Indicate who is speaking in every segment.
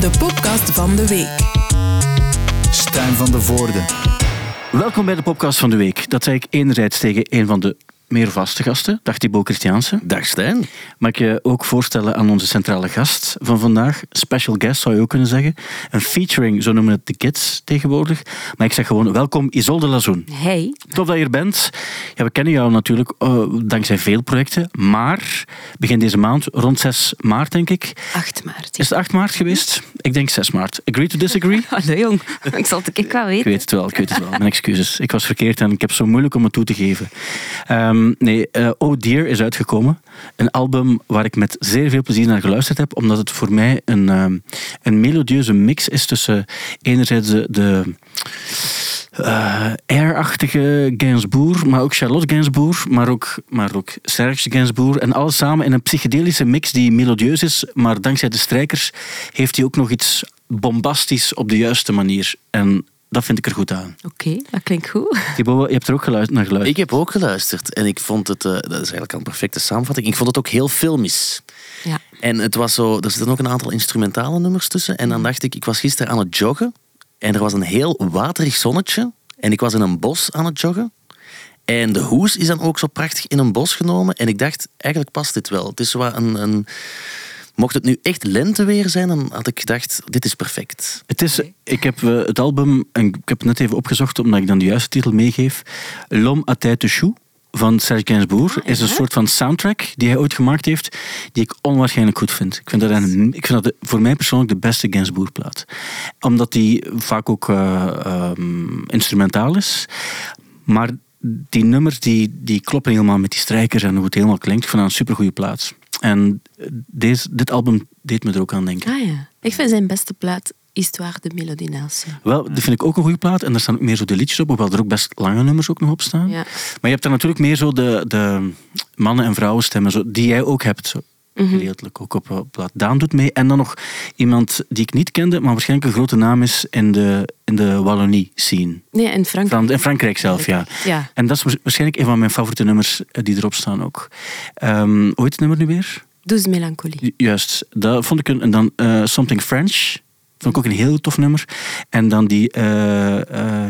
Speaker 1: de podcast van de week.
Speaker 2: Stijn van de Voorde.
Speaker 3: Welkom bij de podcast van de week. Dat zei ik enerzijds tegen een van de meer vaste gasten. Dag Thibaut Christiaanse.
Speaker 4: Dag Stijn.
Speaker 3: Mag ik je ook voorstellen aan onze centrale gast van vandaag. Special guest zou je ook kunnen zeggen. Een featuring, zo noemen het de kids tegenwoordig. Maar ik zeg gewoon welkom Isolde Lazoen.
Speaker 5: Hey.
Speaker 3: Tof dat je er bent. Ja, we kennen jou natuurlijk uh, dankzij veel projecten. Maar begin deze maand, rond 6 maart denk ik.
Speaker 5: 8 maart.
Speaker 3: Is het 8 maart geweest? Ik denk 6 maart. Agree to disagree?
Speaker 5: Hallo jong, ik zal het ik wel weten.
Speaker 3: Ik weet het wel, ik weet het wel. Mijn excuses. Ik was verkeerd en ik heb zo moeilijk om het toe te geven. Um, nee, uh, Oh Dear is uitgekomen. Een album waar ik met zeer veel plezier naar geluisterd heb, omdat het voor mij een, um, een melodieuze mix is tussen enerzijds de, de uh, air-achtige Gainsbourg, maar ook Charlotte Gainsbourg, maar ook, maar ook Serge Gainsbourg. En alles samen in een psychedelische mix die melodieus is, maar dankzij de strijkers heeft hij ook nog iets bombastisch op de juiste manier. En dat vind ik er goed aan.
Speaker 5: Oké, okay, dat klinkt goed.
Speaker 3: Thibaut, je hebt er ook geluisterd, naar geluisterd.
Speaker 4: Ik heb ook geluisterd en ik vond het, uh, dat is eigenlijk een perfecte samenvatting, ik vond het ook heel filmisch.
Speaker 5: Ja.
Speaker 4: En het was zo, er zitten ook een aantal instrumentale nummers tussen. En dan dacht ik, ik was gisteren aan het joggen en er was een heel waterig zonnetje. En ik was in een bos aan het joggen. En de hoes is dan ook zo prachtig in een bos genomen. En ik dacht, eigenlijk past dit wel. Het is zo een, een Mocht het nu echt lenteweer zijn, dan had ik gedacht, dit is perfect.
Speaker 3: Het is, ik heb uh, het album, en ik heb het net even opgezocht, omdat ik dan de juiste titel meegeef. L'homme à tête chou van Serge Gainsbourg
Speaker 5: Ah,
Speaker 3: is een soort van soundtrack die hij ooit gemaakt heeft, die ik onwaarschijnlijk goed vind. Ik vind dat, een, ik vind dat de, voor mij persoonlijk de beste Gainsbourg-plaat. Omdat die vaak ook uh, um, instrumentaal is. Maar die nummers die, die kloppen helemaal met die strijkers en hoe het helemaal klinkt. Ik vind dat een supergoeie plaats. En deze, dit album deed me er ook aan denken.
Speaker 5: Ah ja. Ik vind zijn beste plaat Histoire de Melodie Nelson.
Speaker 3: Wel, die vind ik ook een goede plaat. En daar staan ook meer zo de liedjes op, hoewel er ook best lange nummers ook nog op staan.
Speaker 5: Ja.
Speaker 3: Maar je hebt daar natuurlijk meer zo de, de mannen- en vrouwenstemmen, zo, die jij ook hebt. Zo. Gedeeltelijk ook op plaat. Daan doet mee. En dan nog iemand die ik niet kende, maar waarschijnlijk een grote naam is in de, in de Wallonie-scene.
Speaker 5: Nee, in Frankrijk.
Speaker 3: Fran in Frankrijk zelf, ja.
Speaker 5: ja.
Speaker 3: En dat is waarschijnlijk een van mijn favoriete nummers die erop staan ook. Um, hoe heet het nummer nu weer?
Speaker 5: Douce Melancholie.
Speaker 3: Juist, dat vond ik een. En dan uh, Something French. Vond ik ook een heel tof nummer. En dan die uh, uh,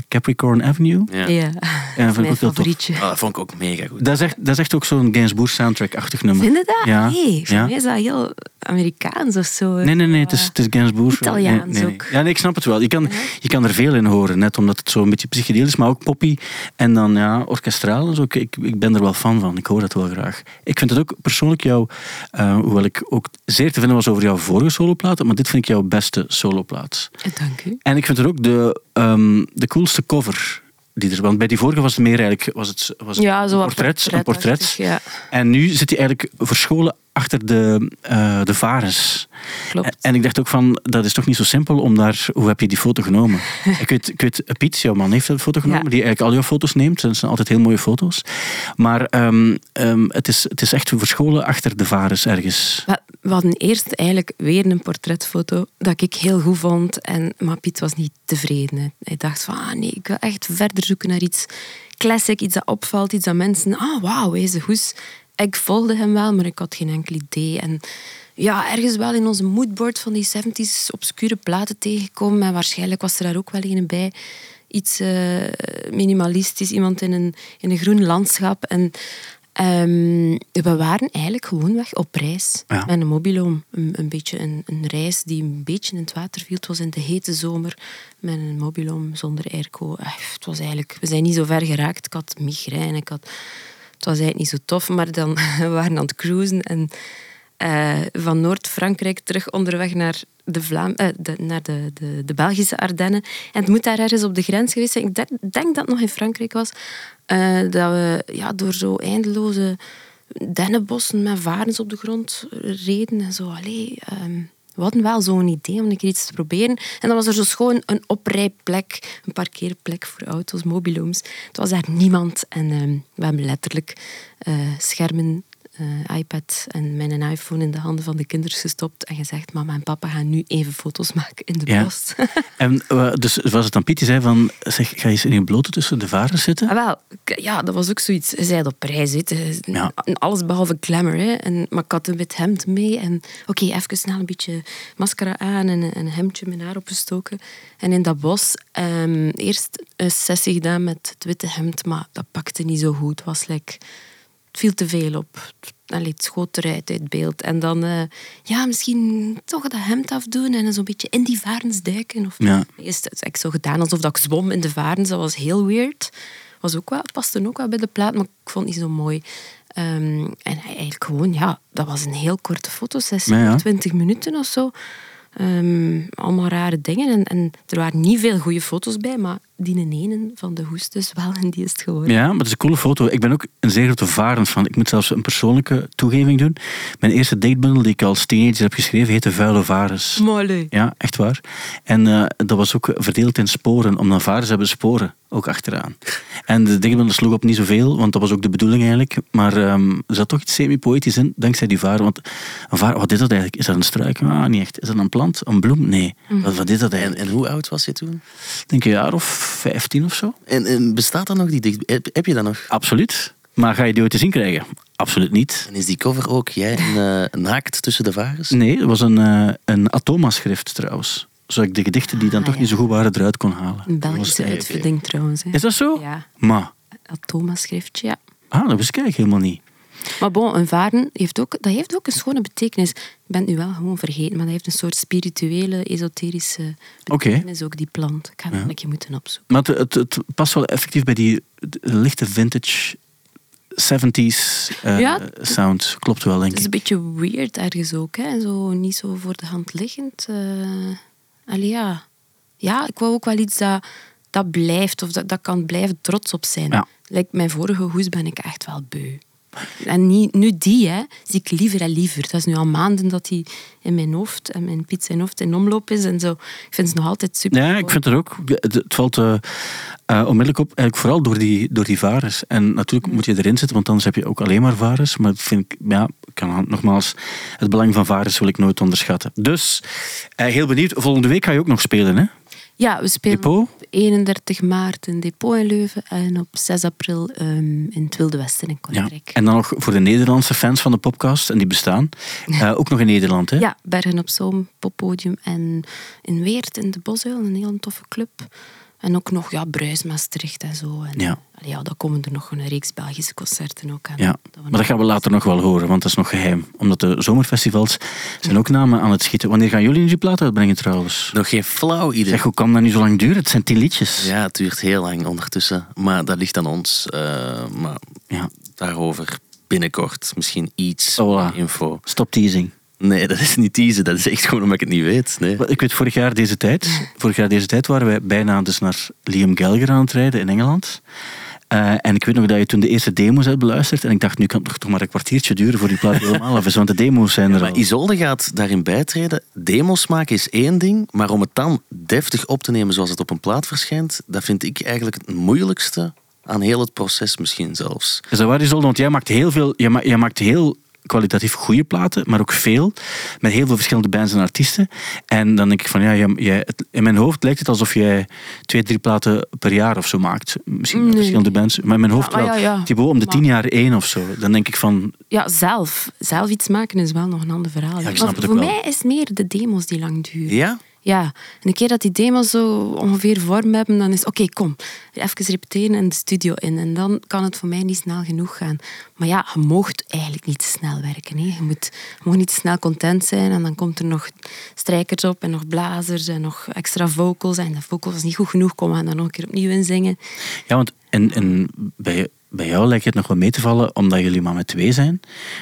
Speaker 3: Capricorn Avenue.
Speaker 5: Ja, ja.
Speaker 3: En vond ik ook heel
Speaker 4: tof. Oh, dat vond ik ook mega goed.
Speaker 3: Dat is echt, dat is echt ook zo'n Gainsbourg soundtrack-achtig nummer.
Speaker 5: Vind je dat?
Speaker 3: Ja.
Speaker 5: Nee, voor
Speaker 3: ja.
Speaker 5: mij is dat heel Amerikaans of zo.
Speaker 3: Nee, nee, nee, het is, het is Gainsbourg.
Speaker 5: Italiaans
Speaker 3: nee, nee, nee.
Speaker 5: ook.
Speaker 3: Ja, nee, ik snap het wel. Je kan, je kan er veel in horen, net omdat het zo een beetje psychedelisch is, maar ook poppy. En dan ja, orkestraal. Dus ook, ik, ik ben er wel fan van. Ik hoor dat wel graag. Ik vind het ook persoonlijk jouw, uh, hoewel ik ook zeer te vinden was over jouw vorige soloplaat, maar dit vind ik jouw beste soloplaat.
Speaker 5: Dank u.
Speaker 3: En ik vind het ook de, um, de coolste cover die er, want bij die vorige was het meer eigenlijk was het, was het
Speaker 5: ja, zo
Speaker 3: een portret. Een portret.
Speaker 5: Ja.
Speaker 3: En nu zit hij eigenlijk verscholen achter de, uh, de varens.
Speaker 5: Klopt.
Speaker 3: En, ik dacht ook van, dat is toch niet zo simpel om daar... Hoe heb je die foto genomen? ik, weet, ik weet, Piet, jouw man, heeft de foto genomen,
Speaker 5: Ja.
Speaker 3: die eigenlijk al jouw foto's neemt. Dat zijn altijd heel mooie foto's. Maar um, um, het, is, het is echt verscholen achter de varens ergens.
Speaker 5: We hadden eerst eigenlijk weer een portretfoto dat ik heel goed vond. En, maar Piet was niet tevreden. Hij dacht van, ah nee, ik wil echt verder zoeken naar iets classic, iets dat opvalt, iets dat mensen... Ah, wauw, deze hoes. Ik volgde hem wel, maar ik had geen enkel idee. En ja, ergens wel in onze moodboard van die 70s obscure platen tegengekomen. En waarschijnlijk was er daar ook wel een bij. Iets uh, minimalistisch, iemand in een, in een groen landschap. En um, we waren eigenlijk gewoonweg op reis
Speaker 3: Ja.
Speaker 5: met een mobiloom. Een, een beetje een, een reis die een beetje in het water viel. Het was in de hete zomer met een mobiloom zonder airco. Het was eigenlijk, we zijn niet zo ver geraakt. Ik had migraine, ik had... Het was eigenlijk niet zo tof, maar dan we waren aan het cruisen en uh, van Noord-Frankrijk terug onderweg naar de, Vlaam uh, de, naar de, de, de Belgische Ardennen. En het moet daar ergens op de grens geweest zijn. Ik denk, denk dat het nog in Frankrijk was. Uh, dat we ja, door zo eindeloze dennenbossen met varens op de grond reden. En zo, allee, um, we hadden wel zo'n idee om een iets te proberen. En dan was er zo schoon een oprijplek, een parkeerplek voor auto's, mobilooms. Het was daar niemand. En um, we hebben letterlijk uh, schermen eh, iPad en mijn iPhone in de handen van de kinderen gestopt en gezegd, mama en papa gaan nu even foto's maken in de
Speaker 3: Ja.
Speaker 5: bos.
Speaker 3: En eh, dus was het dan Piet die zei van, zeg, ga je eens in je blote tussen de varens zitten?
Speaker 5: Ah, wel, ja, dat was ook zoiets. Hij zei dat op reis. Het is
Speaker 3: Ja.
Speaker 5: alles behalve glamour. Hè. En, maar ik had een wit hemd mee en oké, even snel een beetje mascara aan en een, een hemdje mijn haar opgestoken. En in dat bos, ehm, eerst een sessie gedaan met het witte hemd, maar dat pakte niet zo goed. Het was like, het viel te veel op. Allee, het schoot eruit uit beeld. En dan, eh, ja, misschien toch dat hemd afdoen en zo'n beetje in die varens duiken. Of,
Speaker 3: Ja.
Speaker 5: Eerst had ik zo gedaan alsof dat ik zwom in de varens. Dat was heel weird. Was ook wel, paste ook wel bij de plaat, maar ik vond het niet zo mooi. Ehm, en eigenlijk gewoon, ja, dat was een heel korte fotosessie,
Speaker 3: Ja, ja.
Speaker 5: 20 minuten of zo. Ehm, allemaal rare dingen. En, en er waren niet veel goede foto's bij, maar die ene van de hoest dus wel, en die is het geworden.
Speaker 3: Ja, maar het is een coole foto. Ik ben ook een zeer grote varens van. Ik moet zelfs een persoonlijke toegeving doen. Mijn eerste datebundel die ik als teenager heb geschreven, heette Vuile Varens.
Speaker 5: Mooi.
Speaker 3: Ja, echt waar. En eh, dat was ook verdeeld in sporen, omdat varens hebben sporen ook achteraan. En de datebundel sloeg op niet zoveel, want dat was ook de bedoeling eigenlijk. Maar ehm, er zat toch iets semi-poëtisch in, dankzij die varen. Want een varen, wat is dat eigenlijk? Is dat een struik? Ah, niet echt. Is dat een plant? Een bloem? Nee. Wat, wat is dat
Speaker 4: En,
Speaker 3: eigenlijk?
Speaker 4: en hoe oud was je toen?
Speaker 3: Ik denk een jaar of vijftien of zo.
Speaker 4: En, en bestaat dat nog, die dicht? Heb, heb je dat nog?
Speaker 3: Absoluut. Maar ga je die ooit te zien krijgen? Absoluut niet.
Speaker 4: En is die cover ook jij een, eh, naakt tussen de varens?
Speaker 3: Nee, het was een, eh een Atoma-schrift trouwens. Zodat ik de gedichten die dan
Speaker 5: Ah,
Speaker 3: toch
Speaker 5: ja.
Speaker 3: niet zo goed waren eruit kon halen.
Speaker 5: Een Belgische uitvinding trouwens. Hè.
Speaker 3: Is dat zo?
Speaker 5: Ja,
Speaker 3: Maar,
Speaker 5: Atoma-schriftje, ja.
Speaker 3: ah, dat wist ik eigenlijk helemaal niet.
Speaker 5: Maar bon, een varen heeft ook, dat heeft ook een schone betekenis. Ik ben het nu wel gewoon vergeten, maar dat heeft een soort spirituele, esoterische betekenis, ook die plant. Ik ga het een keer moeten opzoeken.
Speaker 3: Maar het, het, het past wel effectief bij die lichte vintage 70s eh,
Speaker 5: Ja.
Speaker 3: sound. Klopt wel, denk
Speaker 5: Het is
Speaker 3: ik.
Speaker 5: een beetje weird ergens ook, hè. Zo, niet zo voor de hand liggend. allee, ja. ja, ik wou ook wel iets dat, dat blijft, of dat, dat kan blijven trots op zijn.
Speaker 3: Ja.
Speaker 5: Like mijn vorige hoes ben ik echt wel beu. En niet, nu die, hè, zie ik liever en liever. Dat is nu al maanden dat die in mijn hoofd en mijn Piet zijn hoofd in omloop is en zo. Ik vind ze nog altijd super.
Speaker 3: Ja, ik vind het ook. Het, het valt eh, eh, onmiddellijk op, eigenlijk vooral door die, door die varens. En natuurlijk moet je erin zitten, want anders heb je ook alleen maar varens. Maar dat vind ik, ja, kan nogmaals, het belang van varens wil ik nooit onderschatten. Dus, eh, heel benieuwd. Volgende week ga je ook nog spelen, hè?
Speaker 5: Ja, we spelen
Speaker 3: Depot?
Speaker 5: op 31 maart in Depot in Leuven en op 6 april ehm, in het Wilde Westen in
Speaker 3: Ja.
Speaker 5: Kortrijk.
Speaker 3: En dan nog voor de Nederlandse fans van de podcast, en die bestaan, eh, ook nog in Nederland, hè?
Speaker 5: Ja, Bergen op Zoom, poppodium. En in Weert, in de Bosuil, een heel toffe club. En ook nog ja, Bruis, Maastricht en zo. En,
Speaker 3: Ja.
Speaker 5: allee, ja, dan komen er nog een reeks Belgische concerten ook aan.
Speaker 3: Ja, maar dat gaan we later nog wel horen, want dat is nog geheim. Omdat de zomerfestivals zijn ook namen aan het schieten. Wanneer gaan jullie nu die plaat uitbrengen trouwens?
Speaker 4: Nog geen flauw idee.
Speaker 3: Zeg, hoe kan dat nu zo lang duren? Het zijn tien liedjes.
Speaker 4: Ja, het duurt heel lang ondertussen. Maar dat ligt aan ons. eh, maar
Speaker 3: Ja.
Speaker 4: daarover binnenkort misschien iets
Speaker 3: Voilà.
Speaker 4: info.
Speaker 3: Stop teasing.
Speaker 4: Nee, dat is niet teasen. Dat is echt gewoon omdat ik het niet weet. Nee.
Speaker 3: Ik weet, vorig jaar deze tijd, vorig jaar deze tijd waren wij bijna dus naar Liam Gallagher aan het rijden in Engeland. Eh, en ik weet nog dat je toen de eerste demo's hebt beluisterd. En ik dacht, nu kan het toch toch maar een kwartiertje duren voor die plaat helemaal af is. Want de demo's zijn er
Speaker 4: Maar
Speaker 3: al.
Speaker 4: Isolde gaat daarin bijtreden. Demos maken is één ding, maar om het dan deftig op te nemen zoals het op een plaat verschijnt, dat vind ik eigenlijk het moeilijkste aan heel het proces misschien zelfs.
Speaker 3: Is dat waar, Isolde? Want jij maakt heel veel... Jij, ma- jij maakt heel kwalitatief goede platen, maar ook veel. Met heel veel verschillende bands en artiesten. En dan denk ik van, ja, jij, in mijn hoofd lijkt het alsof jij twee, drie platen per jaar of zo maakt. Misschien met
Speaker 5: Nee.
Speaker 3: verschillende bands. Maar in mijn hoofd
Speaker 5: Ja,
Speaker 3: wel.
Speaker 5: ja, ja.
Speaker 3: Thibaut, om de tien jaar één of zo. Dan denk ik van,
Speaker 5: Ja, zelf. Zelf iets maken is wel nog een ander verhaal.
Speaker 3: Ja, ik
Speaker 5: Maar
Speaker 3: snap het ook
Speaker 5: voor
Speaker 3: wel.
Speaker 5: mij is het meer de demos die lang duren.
Speaker 4: Ja?
Speaker 5: Ja, en een keer dat die demos zo ongeveer vorm hebben, dan is oké, kom, even repeteren en de studio in. En dan kan het voor mij niet snel genoeg gaan. Maar ja, je moogt eigenlijk niet te snel werken. Hè. Je, moet, je mag niet te snel content zijn en dan komt er nog strijkers op en nog blazers en nog extra vocals. En de vocals niet goed genoeg, komen we dan nog een keer opnieuw inzingen.
Speaker 3: Ja, want en, en bij, bij jou lijkt het nog wel mee te vallen, omdat jullie maar met twee zijn.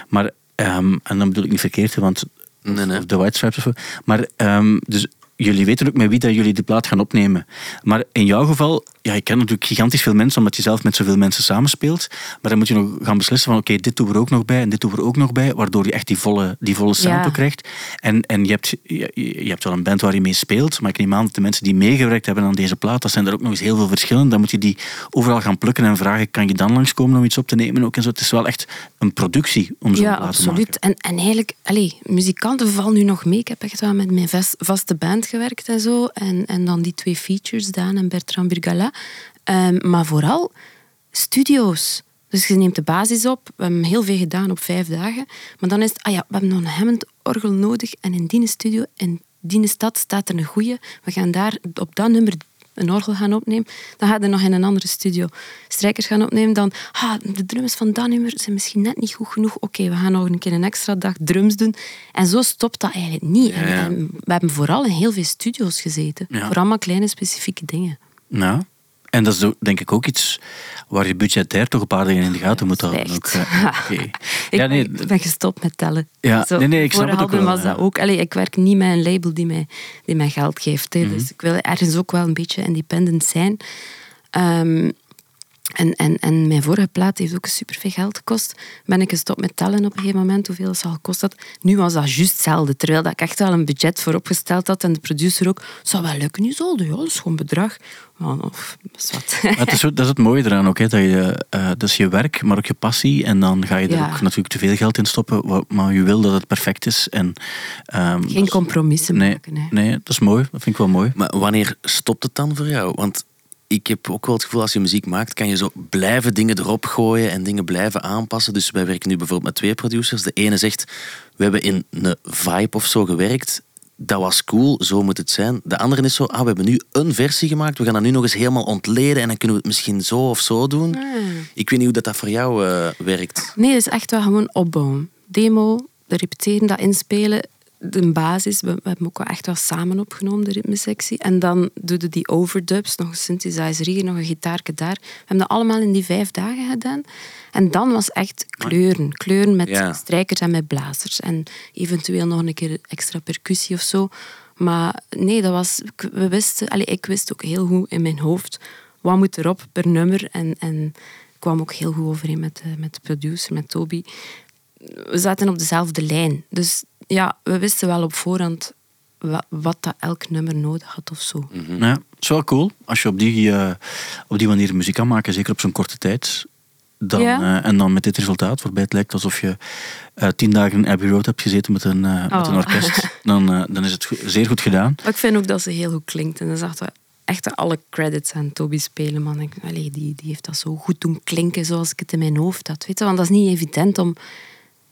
Speaker 3: Maar, ehm, en dan bedoel ik niet verkeerd, want
Speaker 4: Nee, nee.
Speaker 3: of de White Stripes of zo. Maar, ehm, dus jullie weten ook met wie dat jullie de plaat gaan opnemen. Maar in jouw geval, ja, je kent natuurlijk gigantisch veel mensen, omdat je zelf met zoveel mensen samenspeelt. Maar dan moet je nog gaan beslissen van, oké, dit doen we er ook nog bij en dit doen we er ook nog bij, waardoor je echt die volle, die volle sound
Speaker 5: Ja.
Speaker 3: krijgt. En, en je, hebt, je, je hebt wel een band waar je mee speelt, maar ik neem aan dat de mensen die meegewerkt hebben aan deze plaat, dat zijn er ook nog eens heel veel verschillen. Dan moet je die overal gaan plukken en vragen, kan je dan langskomen om iets op te nemen ook en zo. Het is wel echt een productie om zo'n
Speaker 5: Ja,
Speaker 3: plaat te maken.
Speaker 5: absoluut. En, en eigenlijk, allee, muzikanten vallen nu nog mee. Ik heb echt wel met mijn vast- vaste band gewerkt en zo. En, en dan die twee features, Daan en Bertrand Burgala. Ehm, maar vooral studio's. Dus je neemt de basis op. We hebben heel veel gedaan op vijf dagen. Maar dan is het, ah ja, we hebben nog een Hammond-orgel nodig. En in die studio, in die stad, staat er een goeie. We gaan daar op dat nummer een orgel gaan opnemen. Dan gaat er nog in een andere studio strijkers gaan opnemen. Dan, ah, de drums van dat nummer zijn misschien net niet goed genoeg. Oké, we gaan nog een keer een extra dag drums doen. En zo stopt dat eigenlijk niet. En,
Speaker 4: ja.
Speaker 5: en we hebben vooral in heel veel studio's gezeten.
Speaker 3: Ja.
Speaker 5: Voor allemaal kleine specifieke dingen.
Speaker 3: Ja. En dat is denk ik ook iets waar je budgetair toch een paar dingen in de gaten moet houden. Ook, oké.
Speaker 5: Ik
Speaker 3: Ja, nee,
Speaker 5: ben, ben gestopt met tellen.
Speaker 3: Ja, nee, nee, ik snap het ook wel,
Speaker 5: was
Speaker 3: ja.
Speaker 5: dat ook. Allee, ik werk niet met een label die mij, die mij geld geeft.
Speaker 3: Mhm.
Speaker 5: Dus ik wil ergens ook wel een beetje independent zijn. Ehm, en, en, en mijn vorige plaat heeft ook superveel geld gekost. Ben ik gestopt met tellen op een gegeven moment, hoeveel het al gekost had. Nu was dat juist hetzelfde. Terwijl dat ik echt wel een budget voor opgesteld had. En de producer ook. Zou wel lukken, nu zal ja, dat is gewoon bedrag. Maar of, dat is wat.
Speaker 3: Maar het is, zo- dat is het mooie eraan ook. Hè, dat, je, eh, dat is je werk, maar ook je passie. En dan ga je er
Speaker 5: Ja.
Speaker 3: ook natuurlijk te veel geld in stoppen. Maar je wil dat het perfect is. En, ehm,
Speaker 5: Geen
Speaker 3: is-
Speaker 5: compromissen
Speaker 3: nee,
Speaker 5: maken. Hè.
Speaker 3: nee, dat is mooi. Dat vind ik wel mooi.
Speaker 4: Maar wanneer stopt het dan voor jou? Want ik heb ook wel het gevoel, als je muziek maakt, kan je zo blijven dingen erop gooien en dingen blijven aanpassen. Dus wij werken nu bijvoorbeeld met twee producers. De ene zegt, we hebben in een vibe of zo gewerkt. Dat was cool, zo moet het zijn. De andere is zo, ah, we hebben nu een versie gemaakt. We gaan dat nu nog eens helemaal ontleden en dan kunnen we het misschien zo of zo doen. Ik weet niet hoe dat, dat voor jou eh, werkt.
Speaker 5: Nee, het is echt wel gewoon opbouwen. Demo, de repeteren, dat inspelen, de basis. We, we hebben ook wel echt wel samen opgenomen, de ritmesectie. En dan doe die overdubs, nog een synthesizer hier, nog een gitaarke daar. We hebben dat allemaal in die vijf dagen gedaan. En dan was echt kleuren. Kleuren met
Speaker 4: Ja.
Speaker 5: strijkers en met blazers. En eventueel nog een keer extra percussie of zo. Maar nee, dat was... ik- We wisten, allee, ik wist ook heel goed in mijn hoofd wat moet erop per nummer. En, en ik kwam ook heel goed overeen met de, met de producer, met Toby. We zaten op dezelfde lijn. Dus ja, we wisten wel op voorhand wa- wat dat elk nummer nodig had of zo.
Speaker 3: Ja, het is wel cool als je op die, eh, op die manier muziek kan maken, zeker op zo'n korte tijd. Dan,
Speaker 5: Ja.
Speaker 3: eh, en dan met dit resultaat, waarbij het lijkt alsof je eh, tien dagen in Abbey Road hebt gezeten met een, met een
Speaker 5: Oh.
Speaker 3: orkest. Dan, dan is het go- zeer goed gedaan.
Speaker 5: Maar ik vind ook dat ze heel goed klinkt. En dan zag we echt alle credits aan Toby spelen. Man. Ik, allee, die, die heeft dat zo goed doen klinken zoals ik het in mijn hoofd had. Weet je? Want dat is niet evident om...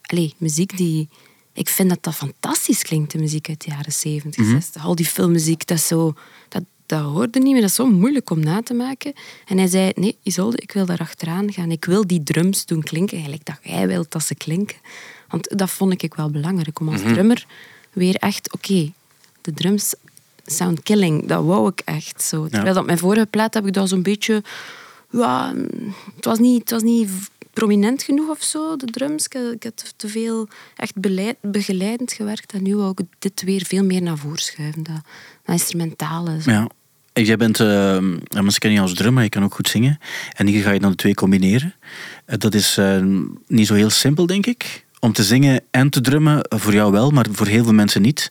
Speaker 5: Allee, muziek die... Ik vind dat dat fantastisch klinkt, de muziek uit de jaren 70, 60. Al die filmmuziek, dat, zo, dat, dat hoorde niet meer. Dat is zo moeilijk om na te maken. En hij zei, nee, Isolde, ik wil daar achteraan gaan. Ik wil die drums doen klinken, gelijk dat jij wilt dat ze klinken. Want dat vond ik wel belangrijk, om als drummer weer echt... Oké, de drums sound killing, dat wou ik echt zo. Terwijl dat mijn vorige plaat heb ik dat zo'n beetje... Ja, mm, het was niet, het was niet prominent genoeg of zo, de drums. Ik, had te veel echt begeleidend gewerkt. En nu wou ik dit weer veel meer naar voren schuiven. Dat, instrumentale.
Speaker 3: Ja. En Jij bent, eh, mensen kennen je als drummer, je kan ook goed zingen. En hier ga je dan de twee combineren. Eh, dat is eh, niet zo heel simpel, denk ik. Om te zingen en te drummen, voor jou wel, maar voor heel veel mensen niet.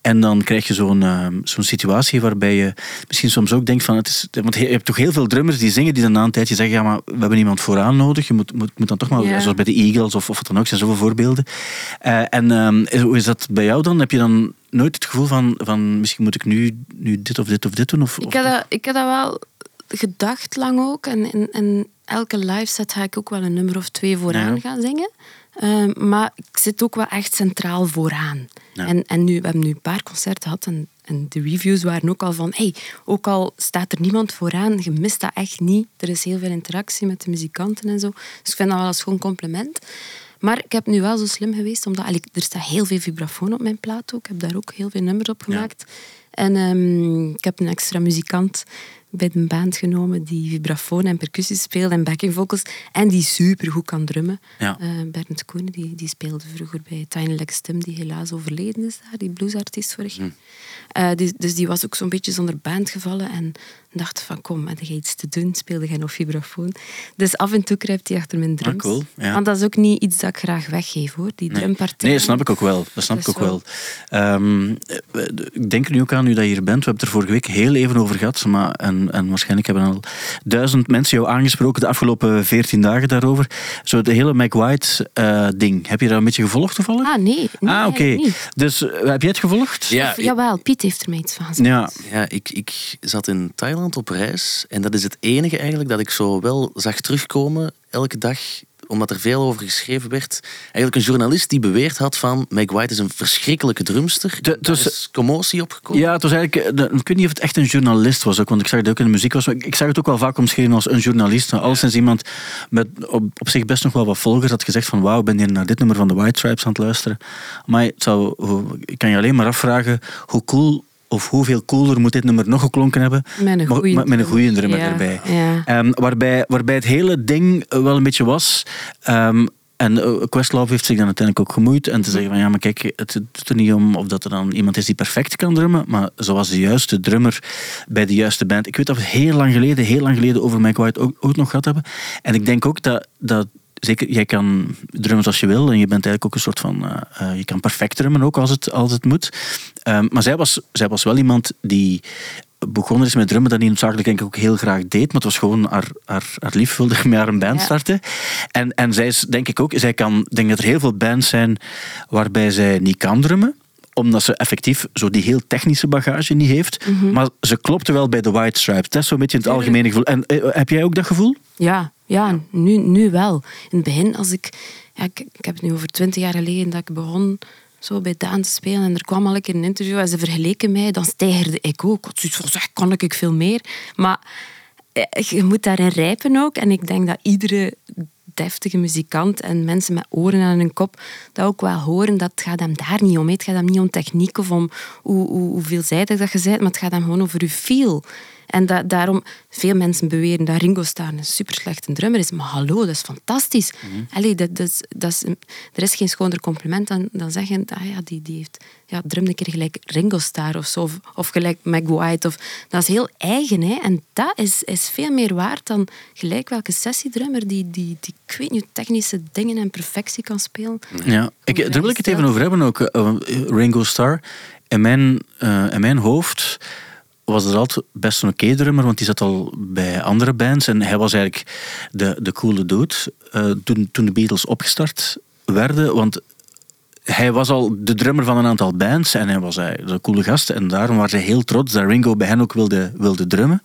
Speaker 3: En dan krijg je zo'n eh, zo'n situatie waarbij je misschien soms ook denkt van... Het is, want je hebt toch heel veel drummers die zingen, die dan na een tijdje zeggen... Ja, maar we hebben iemand vooraan nodig. Je moet, moet, moet dan toch maar,
Speaker 5: Ja.
Speaker 3: zoals bij de Eagles of, of wat dan ook, zijn zoveel voorbeelden. Eh, en ehm, hoe is dat bij jou dan? Heb je dan nooit het gevoel van, van misschien moet ik nu, nu dit of dit of dit doen? Of,
Speaker 5: Ik heb, dat, ik heb dat wel gedacht lang ook. En in, in elke live set ga ik ook wel een nummer of twee vooraan
Speaker 3: Ja.
Speaker 5: gaan zingen. Ehm, maar ik zit ook wel echt centraal vooraan.
Speaker 3: Ja.
Speaker 5: En, en nu, we hebben nu een paar concerten gehad en, en de reviews waren ook al van hey, ook al staat er niemand vooraan, je mist dat echt niet. Er is heel veel interactie met de muzikanten en zo. Dus ik vind dat wel een schoon compliment. Maar ik heb nu wel zo slim geweest, omdat allee, er staat heel veel vibrafoon op mijn plaat ook. Ik heb daar ook heel veel nummers op gemaakt. En ehm, ik heb een extra muzikant bij de band genomen die vibrafoon en percussie speelde en backing vocals en die super goed kan drummen.
Speaker 3: Ja.
Speaker 5: Uh, Bernd Koenen die, die speelde vroeger bij Tiny Lex Tim, die helaas overleden is daar, die bluesartiest vorig jaar. Uh, dus, dus die was ook zo'n beetje zonder band gevallen en dacht van kom, heb je iets te doen? Speelde jij nog vibrafoon? Dus af en toe kruipt hij achter mijn drums.
Speaker 3: Ah, cool, ja.
Speaker 5: Want dat is ook niet iets dat ik graag weggeef hoor, die
Speaker 3: Nee.
Speaker 5: drumpartij.
Speaker 3: Nee, dat snap ik ook wel. Dat snap
Speaker 5: Dat
Speaker 3: ik ook
Speaker 5: wel-
Speaker 3: wel. Ehm, eh, ik denk er nu ook aan, nu dat je hier bent. We hebben het er vorige week heel even over gehad. Maar, en, en waarschijnlijk hebben al duizend mensen jou aangesproken de afgelopen veertien dagen daarover. Zo de hele Mac White eh, ding. Heb je dat een beetje gevolgd toevallig?
Speaker 5: Ah nee, nee
Speaker 3: ah, oké. Dus eh, heb jij het gevolgd?
Speaker 4: Ja,
Speaker 5: Of- Jawel, Piet heeft er mij iets van gezegd.
Speaker 3: Ja.
Speaker 4: Ja, ik, ik zat in Thailand op reis en dat is het enige eigenlijk dat ik zo wel zag terugkomen elke dag omdat er veel over geschreven werd. Eigenlijk een journalist die beweerd had van Meg White is een verschrikkelijke drumster.
Speaker 3: De- dus-
Speaker 4: is commotie opgekomen.
Speaker 3: Ja, het was eigenlijk, eh, de- ik weet niet of het echt een journalist was ook, want ik zag het ook in de muziek was. Ik ik zag het ook wel vaak omschreven als een journalist. Al sinds iemand met op, op zich best nog wel wat volgers had gezegd van wauw, ben hier naar dit nummer van de White Stripes aan het luisteren. Maar het zou, ik kan je alleen maar afvragen hoe cool of hoeveel cooler moet dit nummer nog geklonken hebben.
Speaker 5: Met een
Speaker 3: Maar-
Speaker 5: goeie
Speaker 3: maar met een goede
Speaker 5: drummer. Ja,
Speaker 3: erbij.
Speaker 5: ja.
Speaker 3: Ehm, waarbij, waarbij het hele ding wel een beetje was. ehm, en eh, Questlove heeft zich dan uiteindelijk ook gemoeid. En te zeggen van ja, maar kijk, het doet er niet om of dat er dan iemand is die perfect kan drummen. Maar zoals de juiste drummer bij de juiste band. Ik weet dat we het heel lang geleden, heel lang geleden over Mike White ook, ook nog gehad hebben. En ik denk ook dat. dat Zeker, jij kan drummen zoals je wil en je bent eigenlijk ook een soort van... eh, eh, je kan perfect drummen ook als het, als het moet. Ehm, maar zij was, zij was wel iemand die begonnen is met drummen dat hij noodzakelijk denk ik ook heel graag deed, maar het was gewoon haar, haar, haar lief wilde met haar een band
Speaker 5: Ja.
Speaker 3: starten. En, en zij is denk ik ook, zij kan, denk dat er heel veel bands zijn waarbij zij niet kan drummen omdat ze effectief zo die heel technische bagage niet heeft. Maar ze klopte wel bij de White Stripes. Dat is zo'n beetje het algemene gevoel. En eh, heb jij ook dat gevoel?
Speaker 5: Ja, ja, Nu, nu wel. In het begin, als ik, ja, ik... Ik heb het nu over twintig jaar geleden dat ik begon zo bij Daan te spelen. En er kwam al een keer een interview en ze vergeleken mij. Dan stijgerde ik ook. Ik had zoiets zeg, kan ik veel meer? Maar eh, je moet daarin rijpen ook. En ik denk dat iedere deftige muzikant en mensen met oren aan hun kop dat ook wel horen. Dat gaat hem daar niet om. Het gaat hem niet om techniek of om hoe, hoe, hoe veelzijdig dat je bent, maar het gaat hem gewoon over je feel. En da- daarom, veel mensen beweren dat Ringo Starr een super slechte drummer is. Maar hallo, dat is fantastisch. Allee, dat, dat is, dat is, er is geen schoner compliment dan, dan zeggen, ah ja, die, die heeft ja, drum een keer gelijk Ringo Starr of zo. Of, of gelijk Meg White. Of, dat is heel eigen. Hè? En dat is, is veel meer waard dan gelijk welke sessiedrummer die, die, die ik weet niet, technische dingen en perfectie kan spelen.
Speaker 3: Ja, ik, daar wil ik het even over hebben ook. eh, Ringo Starr. In mijn, eh, in mijn hoofd was er altijd best een oké drummer, want die zat al bij andere bands. En hij was eigenlijk de, de coole dude eh, toen, toen de Beatles opgestart werden. Want hij was al de drummer van een aantal bands en hij was een coole gast. En daarom waren ze heel trots dat Ringo bij hen ook wilde, wilde drummen.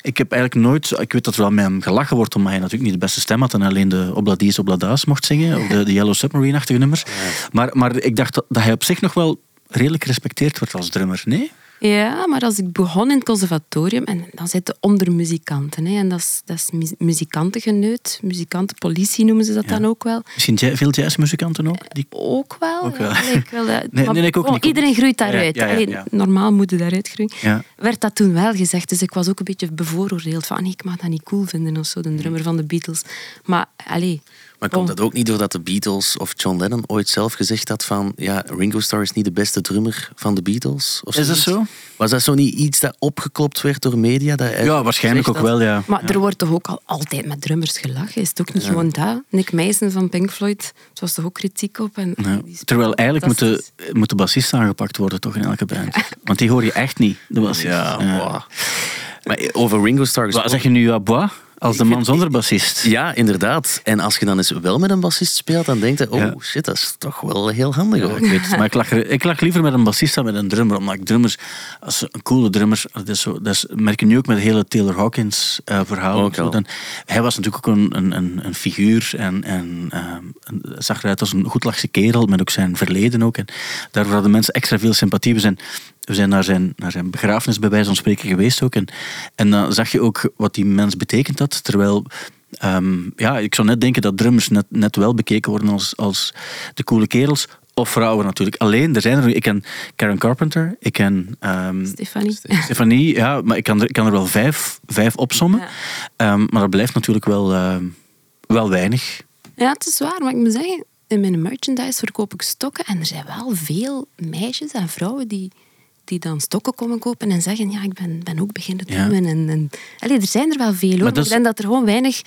Speaker 3: Ik heb eigenlijk nooit... Ik weet dat er wel met hem gelachen wordt, omdat hij natuurlijk niet de beste stem had en alleen de Obladies Obladaas mocht zingen, of de, de Yellow Submarine-achtige nummers. Maar, maar ik dacht dat, dat hij op zich nog wel redelijk gerespecteerd wordt als drummer. Nee?
Speaker 5: Ja, maar als ik begon in het conservatorium, en dan zitten onder muzikanten. Hè, en dat is, dat is mu- muzikantengeneut, muzikantenpolitie noemen ze dat
Speaker 3: Ja.
Speaker 5: dan ook wel.
Speaker 3: Misschien veel jazzmuzikanten ook? Die...
Speaker 5: Ook wel.
Speaker 3: Ook wel.
Speaker 5: ja, ik wel,
Speaker 3: Nee,
Speaker 5: maar
Speaker 3: nee, ik ook
Speaker 5: bon,
Speaker 3: niet.
Speaker 5: Iedereen groeit daaruit.
Speaker 3: Ja.
Speaker 5: Normaal moet je daaruit groeien. Werd dat toen wel gezegd. Dus ik was ook een beetje bevooroordeeld. Van, ah, ik mag dat niet cool vinden of zo, de drummer van de Beatles. Maar, allee...
Speaker 4: Maar komt dat ook niet doordat de Beatles of John Lennon ooit zelf gezegd had van ja, Ringo Starr is niet de beste drummer van de Beatles? Of
Speaker 3: Is dat zo?
Speaker 4: Was dat zo niet iets dat opgeklopt werd door media? Dat
Speaker 3: Ja, waarschijnlijk ook
Speaker 4: had?
Speaker 3: wel, ja.
Speaker 5: Maar er wordt toch ook al altijd met drummers gelachen? Is het ook niet gewoon dat? Nick Mason van Pink Floyd, er was toch ook kritiek op? En,
Speaker 3: Ja. Terwijl eigenlijk moet de, moet de bassist aangepakt worden toch in elke band. Want die hoor je echt niet, de bassist.
Speaker 4: Ja, wow. Maar over Ringo Starr
Speaker 3: Wat zeg je nu à bois? Als de man zonder bassist.
Speaker 4: Ja, inderdaad. En als je dan eens wel met een bassist speelt, dan denk je, oh
Speaker 3: Ja.
Speaker 4: shit, dat is toch wel heel handig
Speaker 3: Ja, ik weet het, maar ik er- ik liever met een bassist dan met een drummer. Omdat ik drummers, als een coole drummer, dat, is zo, dat is, merk je nu ook met het hele Taylor Hawkins eh, verhaal. Zo, dan, hij was natuurlijk ook een, een, een, figuur en, en een- zag eruit als een goedlachse kerel, met ook zijn verleden ook. En daarvoor hadden mensen extra veel sympathie. We zijn, we zijn naar, zijn, naar zijn begrafenis bij wijze van spreken geweest ook. En, en dan zag je ook wat die mens betekend had. Terwijl Ehm, ja, ik zou net denken dat drummers net, net wel bekeken worden als, als de coole kerels Of vrouwen natuurlijk. Alleen, er zijn er... Ik ken Karen Carpenter, ik ken ehm,
Speaker 5: Stefanie.
Speaker 3: Stefanie, ja, maar ik kan er, ik kan er wel vijf, vijf opsommen.
Speaker 5: Ja.
Speaker 3: Ehm, maar dat blijft natuurlijk wel, wel weinig.
Speaker 5: Ja, het is waar, maar ik moet zeggen, in mijn merchandise verkoop ik stokken en er zijn wel veel meisjes en vrouwen die, die dan stokken komen kopen en zeggen, ja, ik ben, ben ook beginnen
Speaker 3: Ja.
Speaker 5: drummen. En, en, Allee, er zijn er wel veel hoor, ik denk dat er gewoon weinig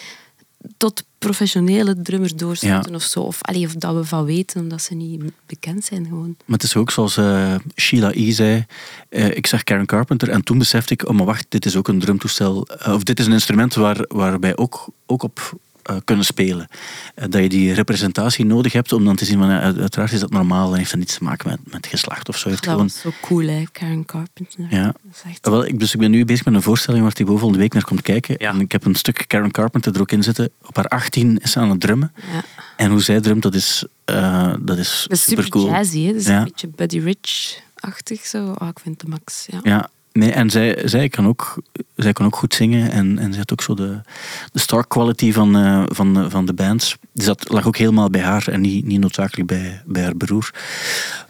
Speaker 5: tot professionele drummers doorstoten
Speaker 3: Ja.
Speaker 5: of zo. Of, allee, of dat we van weten, omdat ze niet bekend zijn gewoon.
Speaker 3: Maar het is ook zoals eh, Sheila E. zei. eh, ik zag Karen Carpenter en toen besefte ik, oh maar wacht, dit is ook een drumtoestel. eh, of dit is een instrument waar, waar wij ook, ook op kunnen spelen. Eh, dat je die representatie nodig hebt om dan te zien, van, ja, uiteraard is dat normaal en heeft dat niets te maken met, met geslacht of zo. Heeft
Speaker 5: Dat
Speaker 3: gewoon,
Speaker 5: was zo cool, hè, Karen Carpenter.
Speaker 3: Ja.
Speaker 5: Echt...
Speaker 3: Wel, ik, dus ik ben nu bezig met een voorstelling waar Thibaut volgende week naar komt kijken.
Speaker 4: Ja.
Speaker 3: En ik heb een stuk Karen Carpenter er ook in zitten. Op haar 18 is ze aan het drummen.
Speaker 5: Ja.
Speaker 3: En hoe zij drumt, dat is, eh, dat is,
Speaker 5: Dat is
Speaker 3: super
Speaker 5: super
Speaker 3: cool.
Speaker 5: jazzy, hè. Dat is
Speaker 3: Ja.
Speaker 5: een beetje Buddy Rich-achtig zo. Oh, ik vind het de max, ja.
Speaker 3: Ja, nee, en zij, zij, kan ook, zij kan ook goed zingen en, en zij had ook zo de, de star quality van, eh, van, van de bands. Dus dat lag ook helemaal bij haar en niet, niet noodzakelijk bij, bij haar broer.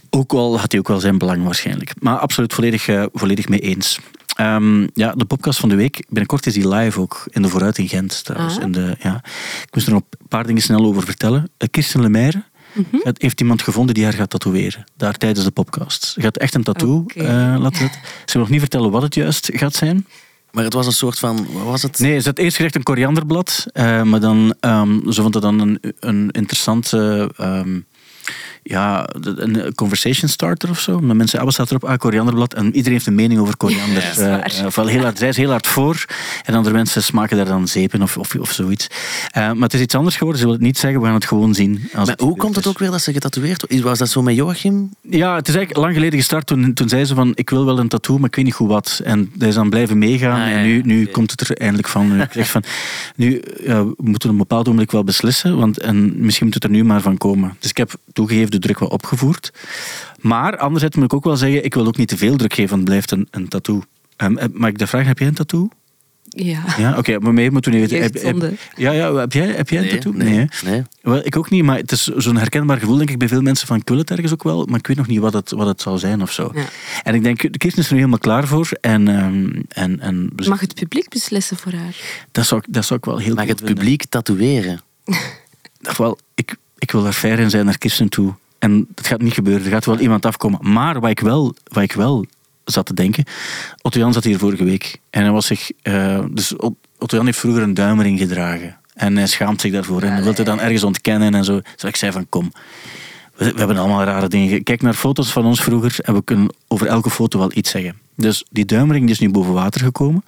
Speaker 3: Ook al had hij ook wel zijn belang waarschijnlijk. Maar absoluut volledig, eh, volledig mee eens. Ehm, ja, de podcast van de week. Binnenkort is die live ook in de Vooruit in Gent trouwens.
Speaker 5: Ah.
Speaker 3: In de, ja. Ik moest er nog een paar dingen snel over vertellen. Eh, Kirsten Lemaire
Speaker 5: Mhm.
Speaker 3: het heeft iemand gevonden die haar gaat tatoeëren. Daar tijdens de podcast. Ze gaat echt een tattoo
Speaker 5: Oké.
Speaker 3: eh, laten zetten. Ze wil nog niet vertellen wat het juist gaat zijn.
Speaker 4: Maar het was een soort van, wat was het?
Speaker 3: Nee, ze had eerst gezegd een korianderblad. eh, maar dan, ehm, ze vond dat dan een, een interessante... ehm, ja, een conversation starter of zo. Omdat mensen, ah, wat staat erop? Ah, korianderblad. En iedereen heeft een mening over koriander.
Speaker 4: Ja,
Speaker 3: Eh, eh, ofwel heel hard, zij is heel hard voor. En andere mensen smaken daar dan zeep in of, of, of zoiets. Eh, maar het is iets anders geworden. Ze wil het niet zeggen. We gaan het gewoon zien. Als
Speaker 4: Maar hoe komt het ook weer dat ze getatoeëerd? Was dat zo met Joachim?
Speaker 3: Ja, het is eigenlijk lang geleden gestart. Toen, toen zei ze van, ik wil wel een tattoo, maar ik weet niet goed wat. En dat is dan blijven meegaan.
Speaker 4: Ah, ja,
Speaker 3: en nu, nu komt het er eindelijk van. Nu, ik zeg van, nu we moeten op een bepaald moment wel beslissen. Want, en misschien moet het er nu maar van komen. Dus ik heb toegegeven de druk wel opgevoerd. Maar anderzijds moet ik ook wel zeggen, ik wil ook niet te veel druk geven, want het blijft een, een tattoo. Mag ik de vraag, heb jij een tattoo?
Speaker 5: Ja.
Speaker 3: Ja, oké, maar mee moeten we even weten. Heb, ja, ja, heb jij, heb jij een tattoo?
Speaker 4: nee.
Speaker 3: hè?
Speaker 4: nee.
Speaker 3: Wel, ik ook niet, maar het is zo'n herkenbaar gevoel, denk ik, bij veel mensen van ik wil het ergens ook wel, maar ik weet nog niet wat het, wat het zal zijn of zo.
Speaker 5: Ja.
Speaker 3: En ik denk, de Kirsten is er nu helemaal klaar voor. En, ehm, en, en
Speaker 5: Mag het publiek beslissen voor haar?
Speaker 3: dat, zou, ik- dat zou ik wel heel
Speaker 4: Mag
Speaker 3: cool
Speaker 4: het
Speaker 3: vinden.
Speaker 4: publiek tatoeëren?
Speaker 3: Wel, ik, ik wil er fair in zijn naar Kirsten toe. En het gaat niet gebeuren, er gaat wel iemand afkomen. Maar wat ik wel, wat ik wel zat te denken, Otto Jan zat hier vorige week. En hij was zich, eh, dus Ot- Otto Jan heeft vroeger een duimering gedragen. En hij schaamt zich daarvoor. En hij wil het dan ergens ontkennen en zo. Dus ik zei van, kom, we, we hebben allemaal rare dingen. ge- Kijk naar foto's van ons vroeger en we kunnen over elke foto wel iets zeggen. Dus die duimering die is nu boven water gekomen.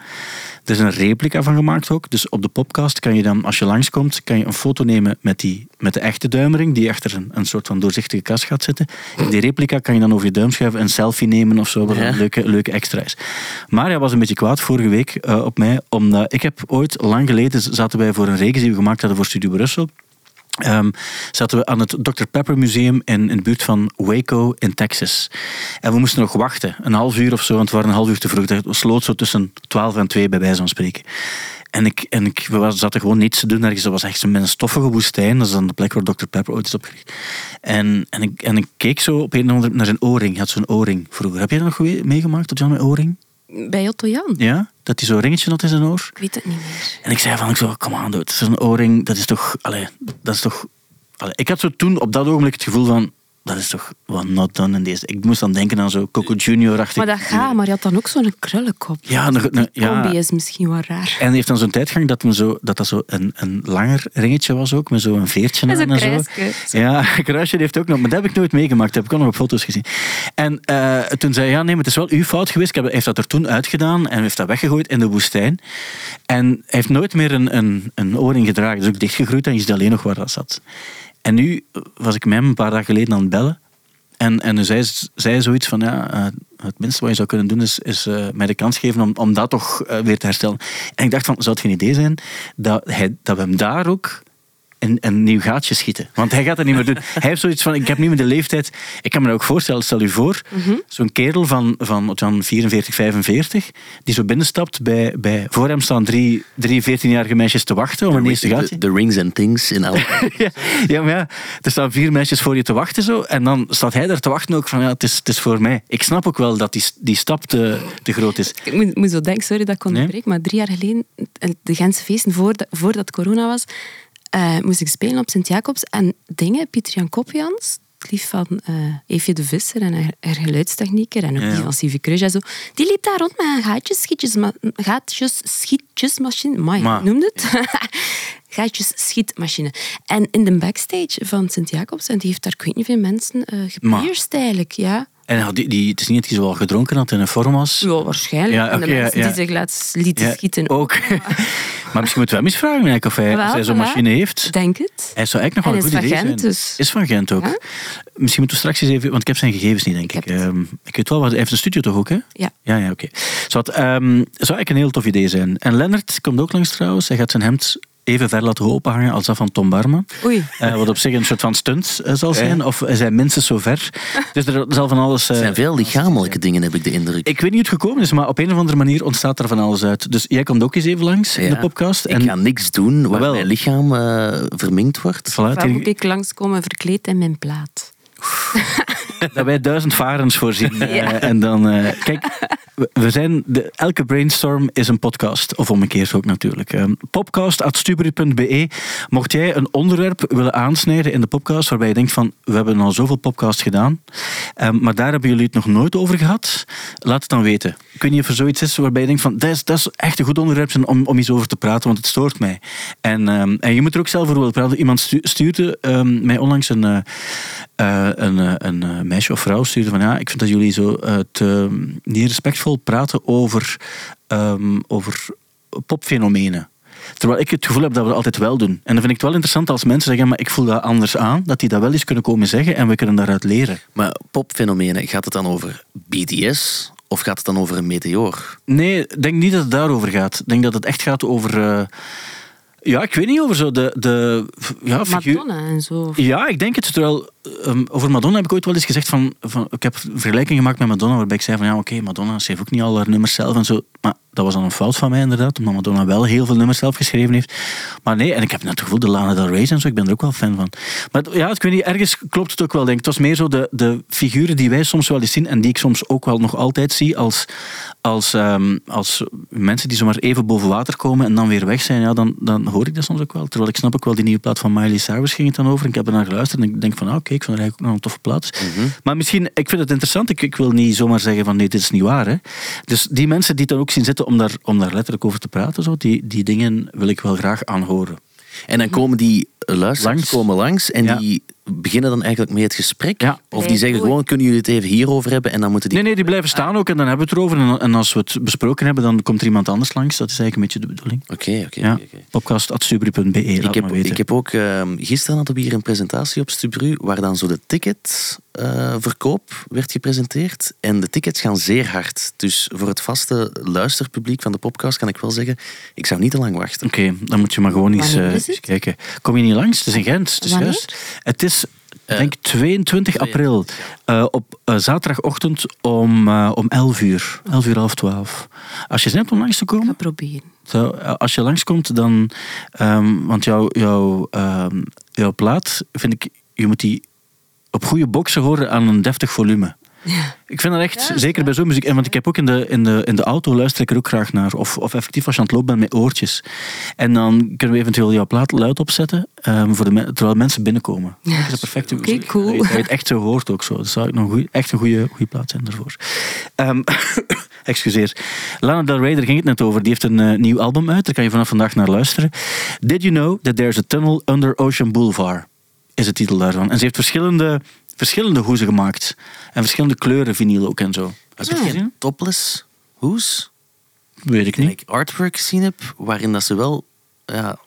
Speaker 3: Er is een replica van gemaakt ook. Dus op de podcast kan je dan, als je langskomt, kan je een foto nemen met, die, met de echte duimering, die achter een, een soort van doorzichtige kast gaat zitten. En die replica kan je dan over je duim schuiven, een selfie nemen of zo, wat
Speaker 4: Ja.
Speaker 3: een leuke, leuke extra is. Maar hij was een beetje kwaad vorige week eh, op mij, omdat ik heb ooit, lang geleden, zaten wij voor een reeks die we gemaakt hadden voor Studio Brussel. Ehm, zaten we aan het Dr. Pepper Museum in, in de buurt van Waco in Texas. En we moesten nog wachten, een half uur of zo, want we waren een half uur te vroeg. Het sloot zo tussen 12 en 2 bij wijze van spreken. En, ik, en ik, we zaten gewoon niets te doen ergens. Dat was echt een stoffige woestijn. Dat is dan de plek waar Dr. Pepper ooit is opgericht. En, en, ik, en ik keek zo op een of andere naar zijn oorring. Had zo'n oorring vroeger. Heb jij dat nog meegemaakt, tot Jan met oorring?
Speaker 5: Bij Otto Jan?
Speaker 3: Ja? Dat hij zo'n ringetje had in zijn oor?
Speaker 5: Ik weet het niet meer.
Speaker 3: En ik zei van, ik zo, come on, dude, een oorring, dat is toch, allee, dat is toch... Allee, ik had zo toen op dat ogenblik het gevoel van, dat is toch wat not done in deze... Ik moest dan denken aan zo Coco Junior-achtig...
Speaker 5: Maar dat gaat, maar je had dan ook zo'n krullenkop.
Speaker 3: Ja, een- ja.
Speaker 5: combi is misschien wel raar.
Speaker 3: En hij heeft dan zo'n tijdgang dat, me zo, dat dat zo een, een langer ringetje was ook, met zo'n veertje aan en zo. Ja, een kruisje heeft ook nog, maar dat heb ik nooit meegemaakt. Dat heb ik ook nog op foto's gezien. En eh, toen zei hij, ja nee, maar het is wel uw fout geweest. Hij heeft dat er toen uitgedaan en heeft dat weggegooid in de woestijn. En hij heeft nooit meer een, een, een oorring gedragen. Is ook dichtgegroeid en je ziet alleen nog waar dat zat. En nu was ik met hem een paar dagen geleden aan het bellen. En, en zij zei zoiets van, ja, eh, het minste wat je zou kunnen doen is, is eh, mij de kans geven om, om dat toch eh, weer te herstellen. En ik dacht van, zou het geen idee zijn dat, hij, dat we hem daar ook een, een nieuw gaatje schieten. Want hij gaat dat niet meer doen. Hij heeft zoiets van, ik heb niet meer de leeftijd. Ik kan me dat ook voorstellen, stel u voor, zo'n kerel van, van wat dan 44, 45, die zo binnenstapt bij, bij voor hem staan drie, drie 14-jarige meisjes te wachten om een eerste gaatje.
Speaker 4: The, the rings and things in elk.
Speaker 3: Ja, ja, maar ja, er staan vier meisjes voor je te wachten zo. En dan staat hij daar te wachten ook van, ja, het is, het is voor mij. Ik snap ook wel dat die, die stap te, te groot is.
Speaker 5: Ik moet, moet zo denken, sorry dat ik onderbreek, maar drie jaar geleden, de Gentse feesten, voordat, voordat corona was, eh, moest ik spelen op Sint-Jacobs. En dingen, Pieter Jan Kopjans, het lief van Eefje de Visser en haar, haar geluidstechnieker, en ook
Speaker 3: Ja,
Speaker 5: die van Sivi Kruis en zo, die liep daar rond met een gaatjes, schietjes, gaatjes schietjesmachine. Mai,
Speaker 3: Maar-
Speaker 5: noemde het? gaatjes schietmachine. En in de backstage van Sint-Jacobs, en die heeft daar, ik weet niet veel mensen, eh gepierst eigenlijk, ja.
Speaker 3: En die, die, het is niet dat hij al gedronken had en een vorm was.
Speaker 5: Ja, waarschijnlijk.
Speaker 3: Ja,
Speaker 5: en de
Speaker 3: ja,
Speaker 5: mensen
Speaker 3: ja.
Speaker 5: die zich laat, lieten schieten.
Speaker 3: Ook. maar misschien moeten we hem eens vragen eigenlijk, of hij,
Speaker 5: Wel,
Speaker 3: zo'n machine heeft.
Speaker 5: Ik denk het.
Speaker 3: Hij zou eigenlijk nog wel
Speaker 5: En
Speaker 3: een
Speaker 5: is
Speaker 3: goed
Speaker 5: van
Speaker 3: idee
Speaker 5: Gent,
Speaker 3: zijn.
Speaker 5: dus.
Speaker 3: Is van Gent ook. Misschien moeten we straks eens even... Want ik heb zijn gegevens niet, denk ik.
Speaker 5: Ik.
Speaker 3: Ehm, ik weet wel, wat, hij heeft een studio toch ook, hè?
Speaker 5: Ja.
Speaker 3: Ja, ja, oké. Zowat, ehm, zou eigenlijk een heel tof idee zijn. En Lennart komt ook langs trouwens. Hij gaat zijn hemd even ver laten openhangen als dat van Tom Barma.
Speaker 5: Oei.
Speaker 3: Eh, wat op zich een soort van stunt eh, zal zijn. Of zijn minstens zo ver. Dus er zal van alles... eh,
Speaker 4: Er zijn veel lichamelijke dingen, heb ik de indruk.
Speaker 3: ik weet niet hoe het gekomen is, maar op een of andere manier ontstaat er van alles uit. Dus jij komt ook eens even langs in de podcast.
Speaker 4: Ik ga niks doen waar
Speaker 3: Wel.
Speaker 4: mijn lichaam eh, verminkt wordt.
Speaker 3: Voilà,
Speaker 5: Waar moet ik langskomen verkleed in mijn plaat?
Speaker 3: dat wij duizend varens voorzien. eh, en dan, eh, kijk, we- zijn, de, elke brainstorm is een podcast. Of omgekeerd ook natuurlijk. Eh, podcast.stuberi.be Mocht jij een onderwerp willen aansnijden in de podcast waarbij je denkt van, we hebben al zoveel podcasts gedaan, eh, maar daar hebben jullie het nog nooit over gehad, laat het dan weten. Ik weet niet zoiets is waarbij je denkt van, dat is, dat is echt een goed onderwerp om, om iets over te praten, want het stoort mij. En, ehm, en je moet er ook zelf over willen praten. Iemand stu- stuurde ehm, mij onlangs een, eh, eh, een, eh, een meisje of vrouw stuurde van ja, ik vind dat jullie zo eh, te niet respectvol praten over, ehm, over popfenomenen. Terwijl ik het gevoel heb dat we dat altijd wel doen. En dan vind ik het wel interessant als mensen zeggen, maar ik voel dat anders aan, dat die dat wel eens kunnen komen zeggen en we kunnen daaruit leren.
Speaker 4: Maar popfenomenen, gaat het dan over BTS of gaat het dan over een meteoor?
Speaker 3: Nee, ik denk niet dat het daarover gaat. Ik denk dat het echt gaat over... eh, ja, ik weet niet, over zo de... de ja,
Speaker 5: Madonna en zo.
Speaker 3: Ja, ik denk het. Terwijl, ehm, over Madonna heb ik ooit wel eens gezegd van, van... Ik heb vergelijking gemaakt met Madonna, waarbij ik zei van... Ja, oké, Madonna schreef ook niet al haar nummers zelf en zo. Maar dat was dan een fout van mij inderdaad, omdat Madonna wel heel veel nummers zelf geschreven heeft. Maar nee, en ik heb net het gevoel, de Lana Del Rey en zo, ik ben er ook wel fan van. Maar ja, ik weet niet, ergens klopt het ook wel, denk. Het was meer zo de, de figuren die wij soms wel eens zien en die ik soms ook wel nog altijd zie als, als, ehm, als mensen die zomaar even boven water komen en dan weer weg zijn. Ja, dan, dan hoor ik dat soms ook wel. Terwijl ik snap ook wel, die nieuwe plaat van Miley Cyrus ging het dan over. Ik heb er naar geluisterd en ik denk van, ah, oké, ik vind het eigenlijk ook nog een toffe plaat. Maar misschien, ik vind het interessant. Ik, ik wil niet zomaar zeggen van, nee, dit is niet waar. Hè. Dus die mensen die het dan ook zien zitten om daar, om daar letterlijk over te praten, zo, die, die dingen wil ik wel graag aanhoren.
Speaker 4: En dan komen die luisteraars
Speaker 3: Langs.
Speaker 4: komen langs en
Speaker 3: Ja.
Speaker 4: die beginnen dan eigenlijk mee het gesprek.
Speaker 3: Ja.
Speaker 4: Of die zeggen gewoon, kunnen jullie het even hierover hebben? En dan moeten die...
Speaker 3: Nee, nee, die blijven staan ook en dan hebben we het erover. En, als we het besproken hebben, dan komt er iemand anders langs. Dat is eigenlijk een beetje de bedoeling.
Speaker 4: Oké, oké,
Speaker 3: Ja, laat
Speaker 4: Ik heb,
Speaker 3: maar weten.
Speaker 4: ik heb ook, ehm, gisteren hadden we hier een presentatie op Stubru, waar dan zo de ticketverkoop werd gepresenteerd. En de tickets gaan zeer hard. Dus voor het vaste luisterpubliek van de podcast kan ik wel zeggen, ik zou niet te lang wachten.
Speaker 3: Oké, dan moet je maar gewoon eens, eh, eens kijken. Kom je niet langs? Het is in Gent. Het is
Speaker 5: Wanneer?
Speaker 3: juist. Het is, ik denk 22 april. eh, op eh, zaterdagochtend om, eh, om 11 uur. 11 uur, half 12. Als je zin hebt om langs te
Speaker 5: Ik ga
Speaker 3: komen,
Speaker 5: proberen.
Speaker 3: zo, eh, als je langskomt, dan... ehm, want jouw jouw ehm, jouw plaat, vind ik, je moet die op goede boxen horen aan een deftig volume.
Speaker 5: Ja.
Speaker 3: Ik vind dat echt,
Speaker 5: Ja,
Speaker 3: zeker bij zo'n muziek. En want ik heb ook in de, in, de, in de auto luister ik er ook graag naar. Of, of effectief als je aan het lopen bent met oortjes. En dan kunnen we eventueel jouw plaat luid opzetten. ehm, voor de, me- terwijl mensen binnenkomen.
Speaker 5: Ja.
Speaker 3: Dat is een perfecte
Speaker 5: Oké, cool.
Speaker 3: Dat je, het echt zo hoort ook zo. Dat zou ik nog goeie- echt een goede, goede plaat zijn daarvoor. Ehm, excuseer. Lana Del Rey, daar ging het net over. Die heeft een eh, nieuw album uit. Daar kan je vanaf vandaag naar luisteren. Did you know that there's a tunnel under Ocean Boulevard? Is de titel daarvan. En ze heeft verschillende, verschillende hoezen gemaakt. En verschillende kleuren vinyl ook en zo. Heb je het
Speaker 5: Ah.
Speaker 3: gezien?
Speaker 4: Topless hoes,
Speaker 3: Weet ik niet.
Speaker 4: ik artwork gezien heb, waarin dat ze wel ja,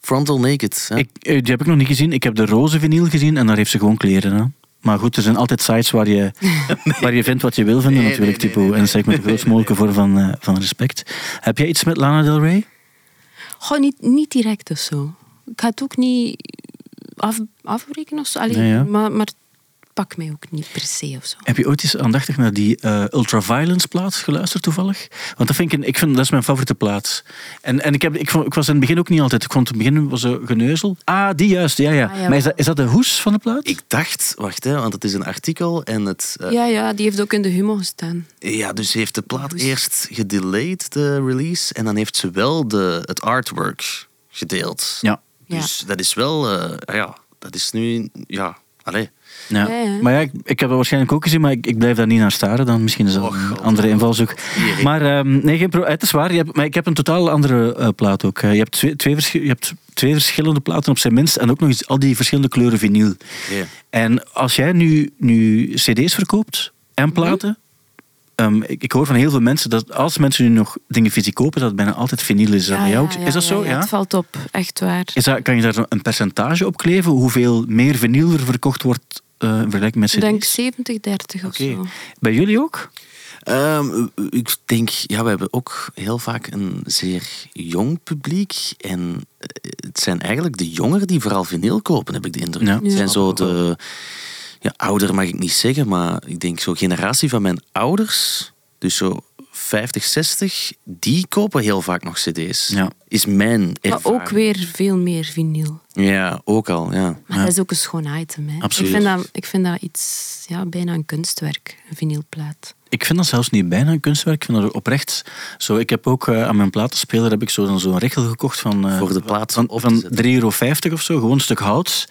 Speaker 4: frontal naked. Hè?
Speaker 3: Ik, eh, die heb ik nog niet gezien. Ik heb de roze vinyl gezien en daar heeft ze gewoon kleren aan. Maar goed, er zijn altijd sites waar je, waar je vindt wat je wil vinden
Speaker 4: Nee,
Speaker 3: natuurlijk.
Speaker 4: nee,
Speaker 3: typo.
Speaker 4: nee, nee,
Speaker 3: en dat zeg ik met de grootst mogelijke vorm van, eh, van respect. Heb jij iets met Lana Del Rey?
Speaker 5: Gewoon niet, niet direct of zo. Ik ga het ook niet af, afbreken of zo. Allee,
Speaker 3: Nee, ja.
Speaker 5: maar, pakt mij ook niet per se of zo.
Speaker 3: Heb je ooit eens aandachtig naar die eh, Ultraviolence plaat geluisterd toevallig? Want dat vind ik, een, ik vind, dat is mijn favoriete plaat. En, en ik, heb, ik, vond, ik was in het begin ook niet altijd. Ik vond het begin was zo geneuzel. Ah, die juist, ja, ja.
Speaker 5: Ah, ja,
Speaker 3: maar is dat, is dat de hoes van de plaat?
Speaker 4: Ik dacht, wacht hè, want het is een artikel en het... eh,
Speaker 5: Ja, ja, die heeft ook in de humo gestaan.
Speaker 4: Ja, dus ze heeft de plaat eerst gedelayed, de release, en dan heeft ze wel de, het artwork gedeeld.
Speaker 3: Ja.
Speaker 5: Ja.
Speaker 4: Dus dat is wel, eh, ja, dat is nu, ja, allee.
Speaker 3: Ja.
Speaker 5: Ja, ja.
Speaker 3: Maar ja, ik, ik heb dat waarschijnlijk ook gezien, maar ik, ik blijf daar niet naar staren. Dan misschien is dat
Speaker 4: Och,
Speaker 3: een andere invalshoek. Maar ehm, nee, geen pro- het is waar. Je hebt, maar ik heb een totaal andere eh, plaat ook. Eh, je, hebt twee, twee je hebt twee verschillende platen op zijn minst. En ook nog eens al die verschillende kleuren vinyl.
Speaker 4: Ja.
Speaker 3: En als jij nu, nu cd's verkoopt en platen... ehm, ik, ik hoor van heel veel mensen dat als mensen nu nog dingen fysiek kopen, dat het bijna altijd vinyl is. Is dat bij jou ook? is dat zo? Ja,
Speaker 5: Het valt op, echt waar.
Speaker 3: Is dat, kan je daar een percentage op kleven? Hoeveel meer vinyl er verkocht wordt eh, in vergelijking met cd's?
Speaker 5: Ik denk 70, 30 of
Speaker 3: Oké.
Speaker 5: zo.
Speaker 3: Bij jullie ook?
Speaker 4: Ehm, ik denk, ja, we hebben ook heel vaak een zeer jong publiek. En eh, het zijn eigenlijk de jongeren die vooral vinyl kopen, heb ik de indruk.
Speaker 3: Ja.
Speaker 4: Het zijn
Speaker 5: Ja.
Speaker 4: zo de, ja, ouder mag ik niet zeggen, maar ik denk zo generatie van mijn ouders, dus zo 50, 60, die kopen heel vaak nog cd's.
Speaker 3: Ja.
Speaker 4: Is mijn
Speaker 5: Maar
Speaker 4: ervaring.
Speaker 5: ook weer veel meer vinyl.
Speaker 4: Ja, ook al, ja.
Speaker 5: Maar dat is ook een schoon item. Hè.
Speaker 3: Absoluut.
Speaker 5: Ik, vind dat, ik vind dat iets, ja, bijna een kunstwerk, een vinylplaat.
Speaker 3: Ik vind dat zelfs niet bijna een kunstwerk. Ik vind dat oprecht. Zo, ik heb ook eh, aan mijn platenspeler heb ik zo dan zo'n richel gekocht van, eh,
Speaker 4: Voor de plaat
Speaker 3: van, van
Speaker 4: zetten.
Speaker 3: 3,50 euro of zo. Gewoon een stuk hout.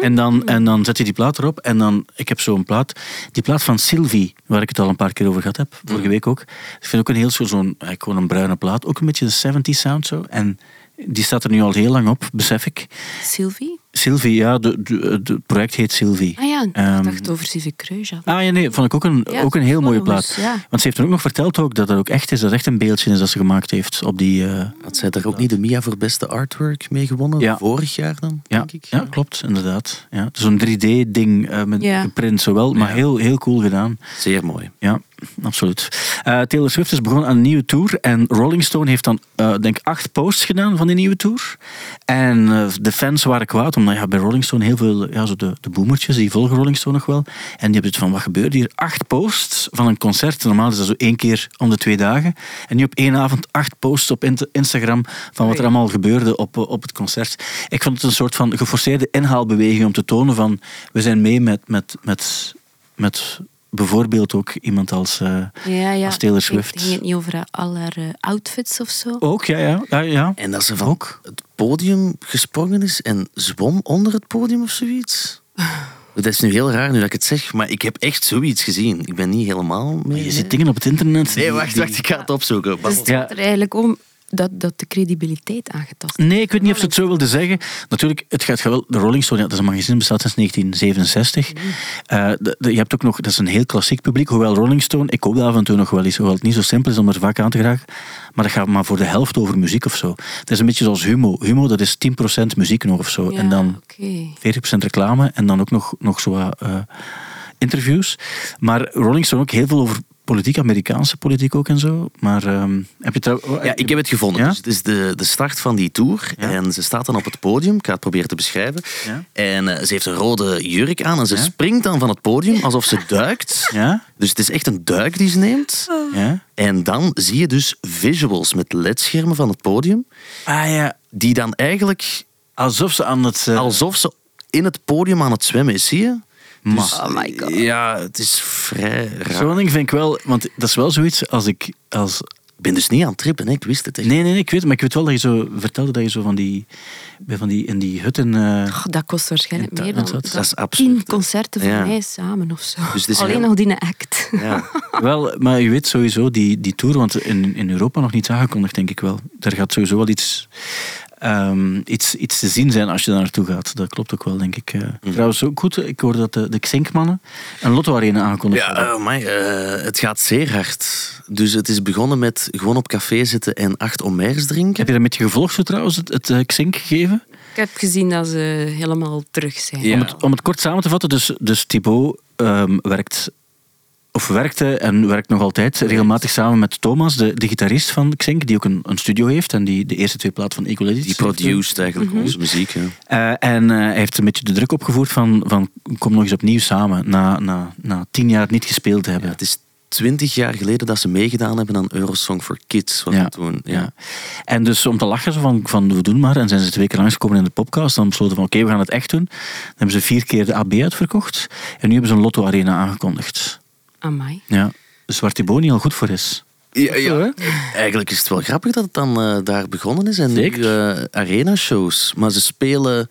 Speaker 3: En, dan, en dan zet je die plaat erop. En dan, ik heb zo'n plaat. Die plaat van Sylvie, waar ik het al een paar keer over gehad heb. Vorige week ook. Ik vind ook een heel zo- zo'n, eh, gewoon een bruine plaat. Ook een beetje de 70 sound zo. En die staat er nu al heel lang op, besef ik.
Speaker 5: Sylvie?
Speaker 3: Sylvie, ja, het project heet Sylvie.
Speaker 5: Ah ja, ik
Speaker 3: Ehm,
Speaker 5: dacht over Sylvie Kreusch.
Speaker 3: Ah ja, nee, vond ik ook een,
Speaker 5: Ja,
Speaker 3: ook een heel mooie
Speaker 5: volgens,
Speaker 3: plaat.
Speaker 5: ja.
Speaker 3: Want ze heeft er ook nog verteld ook dat dat ook echt is, dat het echt een beeldje is dat ze gemaakt heeft op die... eh,
Speaker 4: Had zij daar ook niet de Mia voor beste artwork mee gewonnen?
Speaker 3: Ja.
Speaker 4: Vorig jaar dan,
Speaker 3: ja,
Speaker 4: denk ik.
Speaker 3: ja, klopt, inderdaad. Ja, Zo'n 3D-ding eh, met
Speaker 5: Ja.
Speaker 3: geprint, zowel, maar
Speaker 4: Ja.
Speaker 3: heel, heel cool gedaan.
Speaker 4: Zeer mooi.
Speaker 3: Ja, absoluut. Eh, Taylor Swift is begonnen aan een nieuwe tour. En Rolling Stone heeft dan, eh, denk ik, acht posts gedaan van die nieuwe tour. En eh, de fans waren kwaad, omdat ja, bij Rolling Stone heel veel, ja, zo de, de boomertjes, die volgen Rolling Stone nog wel. En die hebben het van, wat gebeurt hier? Acht posts van een concert. Normaal is dat zo één keer om de twee dagen. En nu op één avond acht posts op Instagram van wat er allemaal gebeurde op, op het concert. Ik vond het een soort van geforceerde inhaalbeweging om te tonen van, we zijn mee met... met, met met bijvoorbeeld ook iemand als, eh,
Speaker 5: Ja, ja.
Speaker 3: als Taylor
Speaker 5: Ik
Speaker 3: Swift.
Speaker 5: Ging het niet over al haar eh, outfits of zo?
Speaker 3: Ook, ja, ja. ja, ja.
Speaker 4: En dat ze van
Speaker 3: Ook.
Speaker 4: het podium gesprongen is en zwom onder het podium of zoiets. Dat is nu heel raar nu dat ik het zeg, maar ik heb echt zoiets gezien. Ik ben niet helemaal mee.
Speaker 3: Je ziet dingen op het internet.
Speaker 4: Nee, wacht, wacht, ik ga het opzoeken.
Speaker 5: Dus het
Speaker 3: Ja.
Speaker 5: gaat er eigenlijk om dat, dat de credibiliteit aangetast is.
Speaker 3: Nee, ik weet niet of ze het zo wilde zeggen. Natuurlijk, het gaat wel. De Rolling Stone, ja, dat is een magazine, bestaat sinds 1967. Eh, de- de- je hebt ook nog, dat is een heel klassiek publiek. Hoewel Rolling Stone, ik koop dat af en toe nog wel eens, hoewel het niet zo simpel is om er vaak aan te geraken. Maar dat gaat maar voor de helft over muziek of zo. Het is een beetje zoals Humo. Humo, dat is 10% muziek nog of zo.
Speaker 5: Ja,
Speaker 3: en dan
Speaker 5: oké.
Speaker 3: 40% reclame en dan ook nog, nog zo eh, interviews. Maar Rolling Stone ook heel veel over politiek, Amerikaanse politiek ook en zo. Maar ehm, heb je trouw- oh,
Speaker 4: Ja, ik heb het gevonden.
Speaker 3: Ja?
Speaker 4: Dus het is de, de start van die tour.
Speaker 3: Ja.
Speaker 4: En ze staat dan op het podium. Ik ga het proberen te beschrijven.
Speaker 3: Ja.
Speaker 4: En eh, ze heeft een rode jurk aan en ze
Speaker 3: Ja.
Speaker 4: springt dan van het podium alsof ze duikt.
Speaker 3: Ja?
Speaker 4: Dus het is echt een duik die ze neemt.
Speaker 3: Ja?
Speaker 4: En dan zie je dus visuals met ledschermen van het podium.
Speaker 3: Ah ja,
Speaker 4: Die dan eigenlijk
Speaker 3: alsof ze aan het... eh,
Speaker 4: alsof ze in het podium aan het zwemmen is, zie je?
Speaker 3: Ma.
Speaker 4: Dus,
Speaker 5: Oh my God.
Speaker 4: Ja, het is vrij raar.
Speaker 3: Zo'n ding vind ik wel... Want dat is wel zoiets als ik... Als,
Speaker 4: Ik ben dus niet aan het trippen, hè. ik wist het echt.
Speaker 3: nee, nee, nee, ik weet het. Maar ik weet wel dat je zo vertelde dat je zo van die... bij Van die in die hutten... eh,
Speaker 5: Goh, dat kost waarschijnlijk meer dan, dan
Speaker 4: dat is absurd,
Speaker 5: tien concerten van
Speaker 4: Ja.
Speaker 5: mij samen of zo.
Speaker 4: Dus
Speaker 5: Alleen
Speaker 4: heel-
Speaker 5: nog die act.
Speaker 4: Ja.
Speaker 3: wel, maar je weet sowieso, die, die tour... Want in, in Europa nog niet aangekondigd, denk ik wel. Er gaat sowieso wel iets... ehm, iets, iets te zien zijn als je daar naartoe gaat. Dat klopt ook wel, denk ik. eh. Trouwens, ook goed, ik hoorde dat de, de Xinkmannen een lotto-arena aankondigd
Speaker 4: Ja,
Speaker 3: hadden.
Speaker 4: oh my, eh, het gaat zeer hard. Dus het is begonnen met gewoon op café zitten en acht omers drinken.
Speaker 3: Heb je dat met je gevolgd, zo trouwens, het, het eh, Xink gegeven?
Speaker 5: Ik heb gezien dat ze helemaal terug zijn.
Speaker 4: Ja.
Speaker 3: Om, het, om het kort samen te vatten, dus, dus Thibaut ehm, werkt of werkte en werkt nog altijd regelmatig samen met Thomas, de, de gitarist van Xink, die ook een, een studio heeft en die de eerste twee platen van Equal
Speaker 4: Die produced eigenlijk onze muziek. Ja.
Speaker 3: eh, en eh, hij heeft een beetje de druk opgevoerd van, van kom nog eens opnieuw samen, na, na, na tien jaar het niet gespeeld te
Speaker 4: Ja,
Speaker 3: hebben.
Speaker 4: het is twintig jaar geleden dat ze meegedaan hebben aan Eurosong for Kids.
Speaker 3: Ja,
Speaker 4: het toen. Ja.
Speaker 3: Ja. En dus om te lachen, van, van we doen maar. En zijn ze twee keer langsgekomen in de podcast. Dan besloten van oké, we gaan het echt doen. Dan hebben ze vier keer de AB uitverkocht. En nu hebben ze een Lotto Arena aangekondigd.
Speaker 5: Amai.
Speaker 3: Ja. Dus waar Thibaut niet al goed voor is.
Speaker 4: Ja, ja. Eigenlijk is het wel grappig dat het dan eh, daar begonnen is. En
Speaker 3: Zeker.
Speaker 4: nu eh, arena-shows. Maar ze spelen...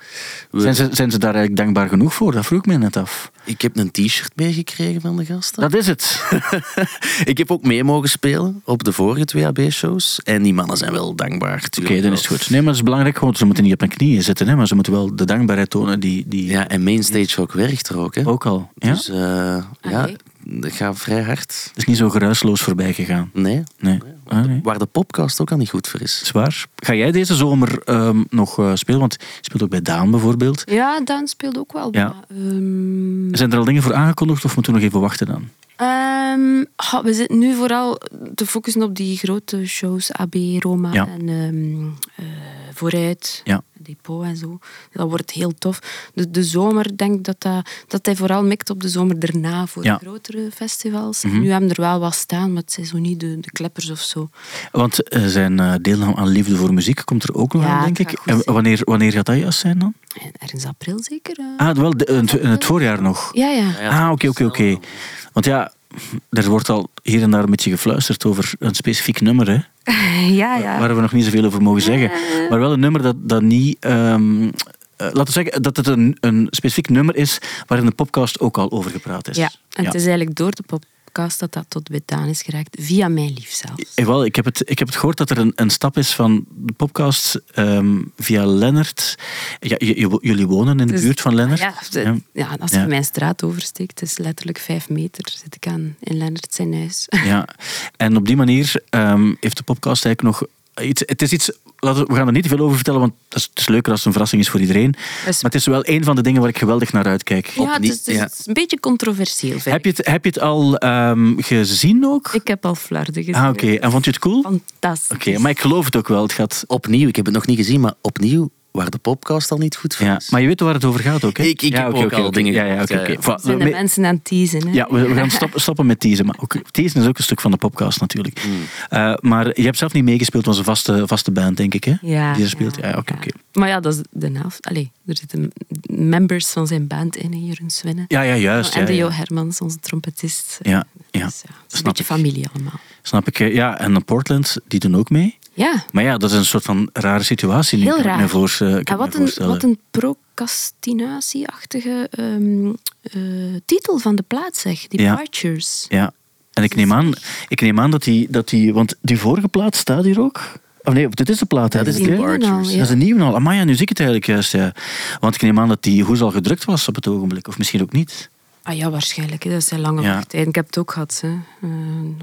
Speaker 4: we-
Speaker 3: Zijn ze, zijn ze daar eigenlijk dankbaar genoeg voor? Dat vroeg ik me net af.
Speaker 4: Ik heb een t-shirt meegekregen van de gasten.
Speaker 3: Dat is het.
Speaker 4: Ik heb ook mee mogen spelen op de vorige twee AB-shows. En die mannen zijn wel dankbaar.
Speaker 3: Oké, dan is het goed. Nee, maar het is belangrijk. Gewoon, ze moeten niet op hun knieën zitten. Hè, maar ze moeten wel de dankbaarheid tonen die, die
Speaker 4: Ja, en Mainstage ook werkt er ook. Hè?
Speaker 3: ook al. Ja?
Speaker 4: Dus eh, ja,
Speaker 5: Allee.
Speaker 4: Dat gaat vrij hard.
Speaker 3: Het is niet zo geruisloos voorbij gegaan.
Speaker 4: Nee.
Speaker 3: Nee. Ah, nee.
Speaker 4: Waar de podcast ook al niet goed voor is.
Speaker 3: Zwaar. Ga jij deze zomer ehm, nog eh, spelen? Want je speelt ook bij Daan bijvoorbeeld.
Speaker 5: Ja, Daan speelde ook wel.
Speaker 3: Ja.
Speaker 5: ehm,
Speaker 3: Zijn er al dingen voor aangekondigd of moeten we nog even wachten dan?
Speaker 5: Ehm, ha, we zitten nu vooral te focussen op die grote shows, AB, Roma
Speaker 3: Ja.
Speaker 5: en ehm, eh, Vooruit,
Speaker 3: Ja.
Speaker 5: Depot en zo. Dat wordt heel tof. De, de zomer, denk ik dat, dat, dat hij vooral mikt op de zomer erna voor
Speaker 3: Ja. Mhm.
Speaker 5: grotere festivals. Nu hebben er wel wat staan, maar het zijn zo niet de, de kleppers of zo.
Speaker 3: Want eh, zijn eh, deelname aan Liefde voor Muziek komt er ook nog
Speaker 5: Ja,
Speaker 3: aan, denk ik. En wanneer, wanneer gaat dat juist zijn dan?
Speaker 5: En ergens april zeker? eh?
Speaker 3: Ah, wel, de- in het- in het voorjaar nog.
Speaker 5: Ja, ja.
Speaker 4: Ja,
Speaker 3: Ah, oké, oké, oké. Want ja, er wordt al hier en daar een beetje gefluisterd over een specifiek nummer, hè,
Speaker 5: ja, ja.
Speaker 3: waar we nog niet zoveel over mogen zeggen. Maar wel een nummer dat, dat niet... ehm, eh, laten we zeggen dat het een, een specifiek nummer is waar in de podcast ook al over gepraat is.
Speaker 5: Ja, en
Speaker 3: Ja.
Speaker 5: het is eigenlijk door de podcast dat dat tot bij Daan is geraakt, via mijn lief zelfs.
Speaker 3: Eh, wel, ik, heb het, ik heb het gehoord dat er een, een stap is van de podcast ehm, via Lennart. Ja, j- j- jullie wonen in de
Speaker 5: Dus-
Speaker 3: buurt van Lennart.
Speaker 5: Ja, de-
Speaker 3: Ja.
Speaker 5: ja, als
Speaker 3: Ja.
Speaker 5: je mijn straat oversteekt, het is letterlijk vijf meter, zit ik aan in Lennart zijn huis.
Speaker 3: Ja, en op die manier ehm, heeft de podcast eigenlijk nog iets. Het is iets. Laten we, gaan er niet te veel over vertellen, want het is, het is leuker als het een verrassing is voor iedereen. Maar het is wel een van de dingen waar ik geweldig naar uitkijk.
Speaker 5: Ja, het is, het is-
Speaker 4: ja.
Speaker 5: het is een beetje controversieel. vind
Speaker 3: Heb je het, heb je het al ehm, gezien ook?
Speaker 5: Ik heb al flarden gezien.
Speaker 3: ah, oké. En vond je het cool? Oké,
Speaker 5: Fantastisch.
Speaker 3: maar ik geloof het ook wel. Het gaat.
Speaker 4: Opnieuw, ik heb het nog niet gezien, maar opnieuw waar de podcast al niet goed voor
Speaker 3: Ja,
Speaker 4: is.
Speaker 3: maar je weet waar het over gaat ook, hè?
Speaker 4: Ik- ik
Speaker 3: ja,
Speaker 4: heb
Speaker 3: oké,
Speaker 4: ook
Speaker 3: oké,
Speaker 4: al dingen
Speaker 3: Ja, ja,
Speaker 4: ja, ja.
Speaker 5: Zijn de mensen aan het teasen. Hè?
Speaker 3: Ja, we, we gaan stoppen, stoppen met teasen. Maar ook, teasen is ook een stuk van de podcast natuurlijk. Eh, maar je hebt zelf niet meegespeeld, was een vaste, vaste band, denk ik, hè?
Speaker 5: Ja,
Speaker 3: Die er speelt. Ja, oké,
Speaker 5: ja.
Speaker 3: oké.
Speaker 5: Maar ja, dat is de helft. Allee, er zitten members van zijn band in, Jeroen Swinnen.
Speaker 3: Ja, ja, juist.
Speaker 5: en
Speaker 3: ja,
Speaker 5: de Jo
Speaker 3: ja.
Speaker 5: Hermans, onze trompetist.
Speaker 3: Ja, ja.
Speaker 5: Dus ja, is een beetje
Speaker 3: ik.
Speaker 5: familie allemaal.
Speaker 3: Snap ik. eh, Ja, en Portland, die doen ook mee.
Speaker 5: Ja,
Speaker 3: Maar ja, dat is een soort van rare situatie. nu,
Speaker 5: Heel
Speaker 3: ik
Speaker 5: raar.
Speaker 3: Me voor, eh, me
Speaker 5: wat een,
Speaker 3: voorstellen.
Speaker 5: wat een procrastinatieachtige ehm, eh, titel van de plaat, zeg. Departures.
Speaker 3: Ja, en ik neem aan, ik neem aan dat, die, dat die... Want die vorige plaat staat hier ook. Of nee, dit is de plaat
Speaker 4: dat is
Speaker 5: al,
Speaker 4: Departures.
Speaker 5: ja.
Speaker 3: Dat is een nieuwe al. Amai, ja, nu zie ik het eigenlijk juist. Ja. Want ik neem aan dat die hoes al gedrukt was op het ogenblik. Of misschien ook niet.
Speaker 5: Ah ja, waarschijnlijk. hè. Dat zijn lange
Speaker 3: Ja.
Speaker 5: Ik heb het ook gehad. Hè. Eh,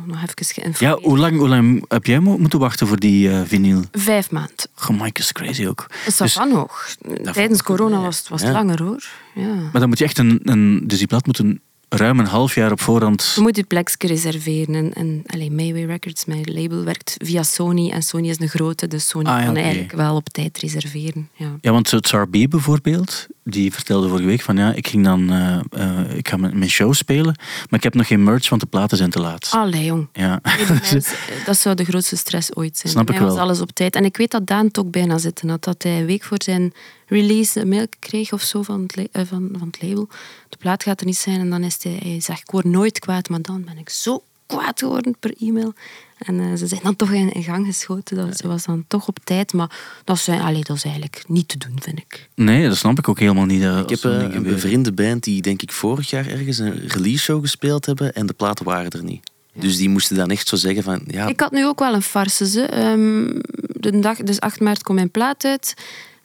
Speaker 5: nog even
Speaker 3: Ja,
Speaker 5: geïnformeerd.
Speaker 3: hoe lang, hoe lang heb jij mo- moeten wachten voor die eh vinyl?
Speaker 5: Vijf maanden.
Speaker 3: Oh, Mike is crazy ook.
Speaker 5: Dat is van nog. Tijdens corona was het, was
Speaker 4: Ja.
Speaker 5: langer hoor. Ja.
Speaker 3: Maar dan moet je echt een... een dus die plaat moet een, ruim een half jaar op voorhand...
Speaker 5: Je moet je plekje reserveren. En, en allee, Mayway Records, mijn label, werkt via Sony. En Sony is een grote, dus Sony
Speaker 3: Ah, ja,
Speaker 5: kan eigenlijk wel op tijd reserveren. Ja.
Speaker 3: Ja, want het SRB bijvoorbeeld, die vertelde vorige week van ja, ik ging dan, eh, ik ga mijn show spelen, maar ik heb nog geen merch, want de platen zijn te laat.
Speaker 5: Allee, jong.
Speaker 3: Ja.
Speaker 5: Dat zou de grootste stress ooit zijn.
Speaker 3: Snap ik
Speaker 5: hij was
Speaker 3: wel.
Speaker 5: alles op tijd. En ik weet dat Daan het ook bijna zitten had. Dat hij een week voor zijn release een mail kreeg of zo van het, eh, van, van het label. De plaat gaat er niet zijn. En dan is hij, hij zegt, ik word nooit kwaad. Maar dan ben ik zo kwaad geworden per e-mail. En eh, ze zijn dan toch in, in gang geschoten. Dat, ze was dan toch op tijd. Maar dat is, eh, allee, dat is eigenlijk niet te doen, vind ik.
Speaker 3: Nee, dat snap ik ook helemaal niet.
Speaker 4: Ik
Speaker 3: als
Speaker 4: heb eh, een bevriende band die denk ik vorig jaar ergens een release show gespeeld hebben en de platen waren er niet. Dus die moesten dan echt zo zeggen van ja,
Speaker 5: Ik had nu ook wel een farce. Ze. Ehm, de dag, dus 8 maart komt mijn plaat uit.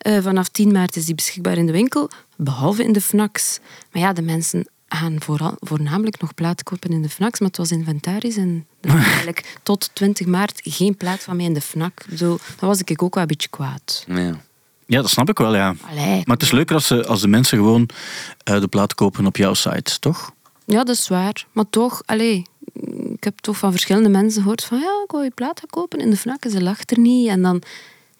Speaker 5: Eh, vanaf 10 maart is die beschikbaar in de winkel, behalve in de FNACs. Maar ja, de mensen gaan vooral, voornamelijk nog plaat kopen in de FNACs, maar het was inventaris en er was eigenlijk tot 20 maart geen plaat van mij in de FNAC. Zo, dan was ik ook wel een beetje kwaad.
Speaker 4: ja.
Speaker 3: Ja, dat snap ik wel, ja.
Speaker 5: Allee.
Speaker 3: Maar het is leuker als, ze, als de mensen gewoon eh, de plaat kopen op jouw site, toch?
Speaker 5: Ja, dat is waar. Maar toch, allee, ik heb toch van verschillende mensen gehoord van ja, ik wil je plaat gaan kopen in de fnak en ze lacht er niet. En dan,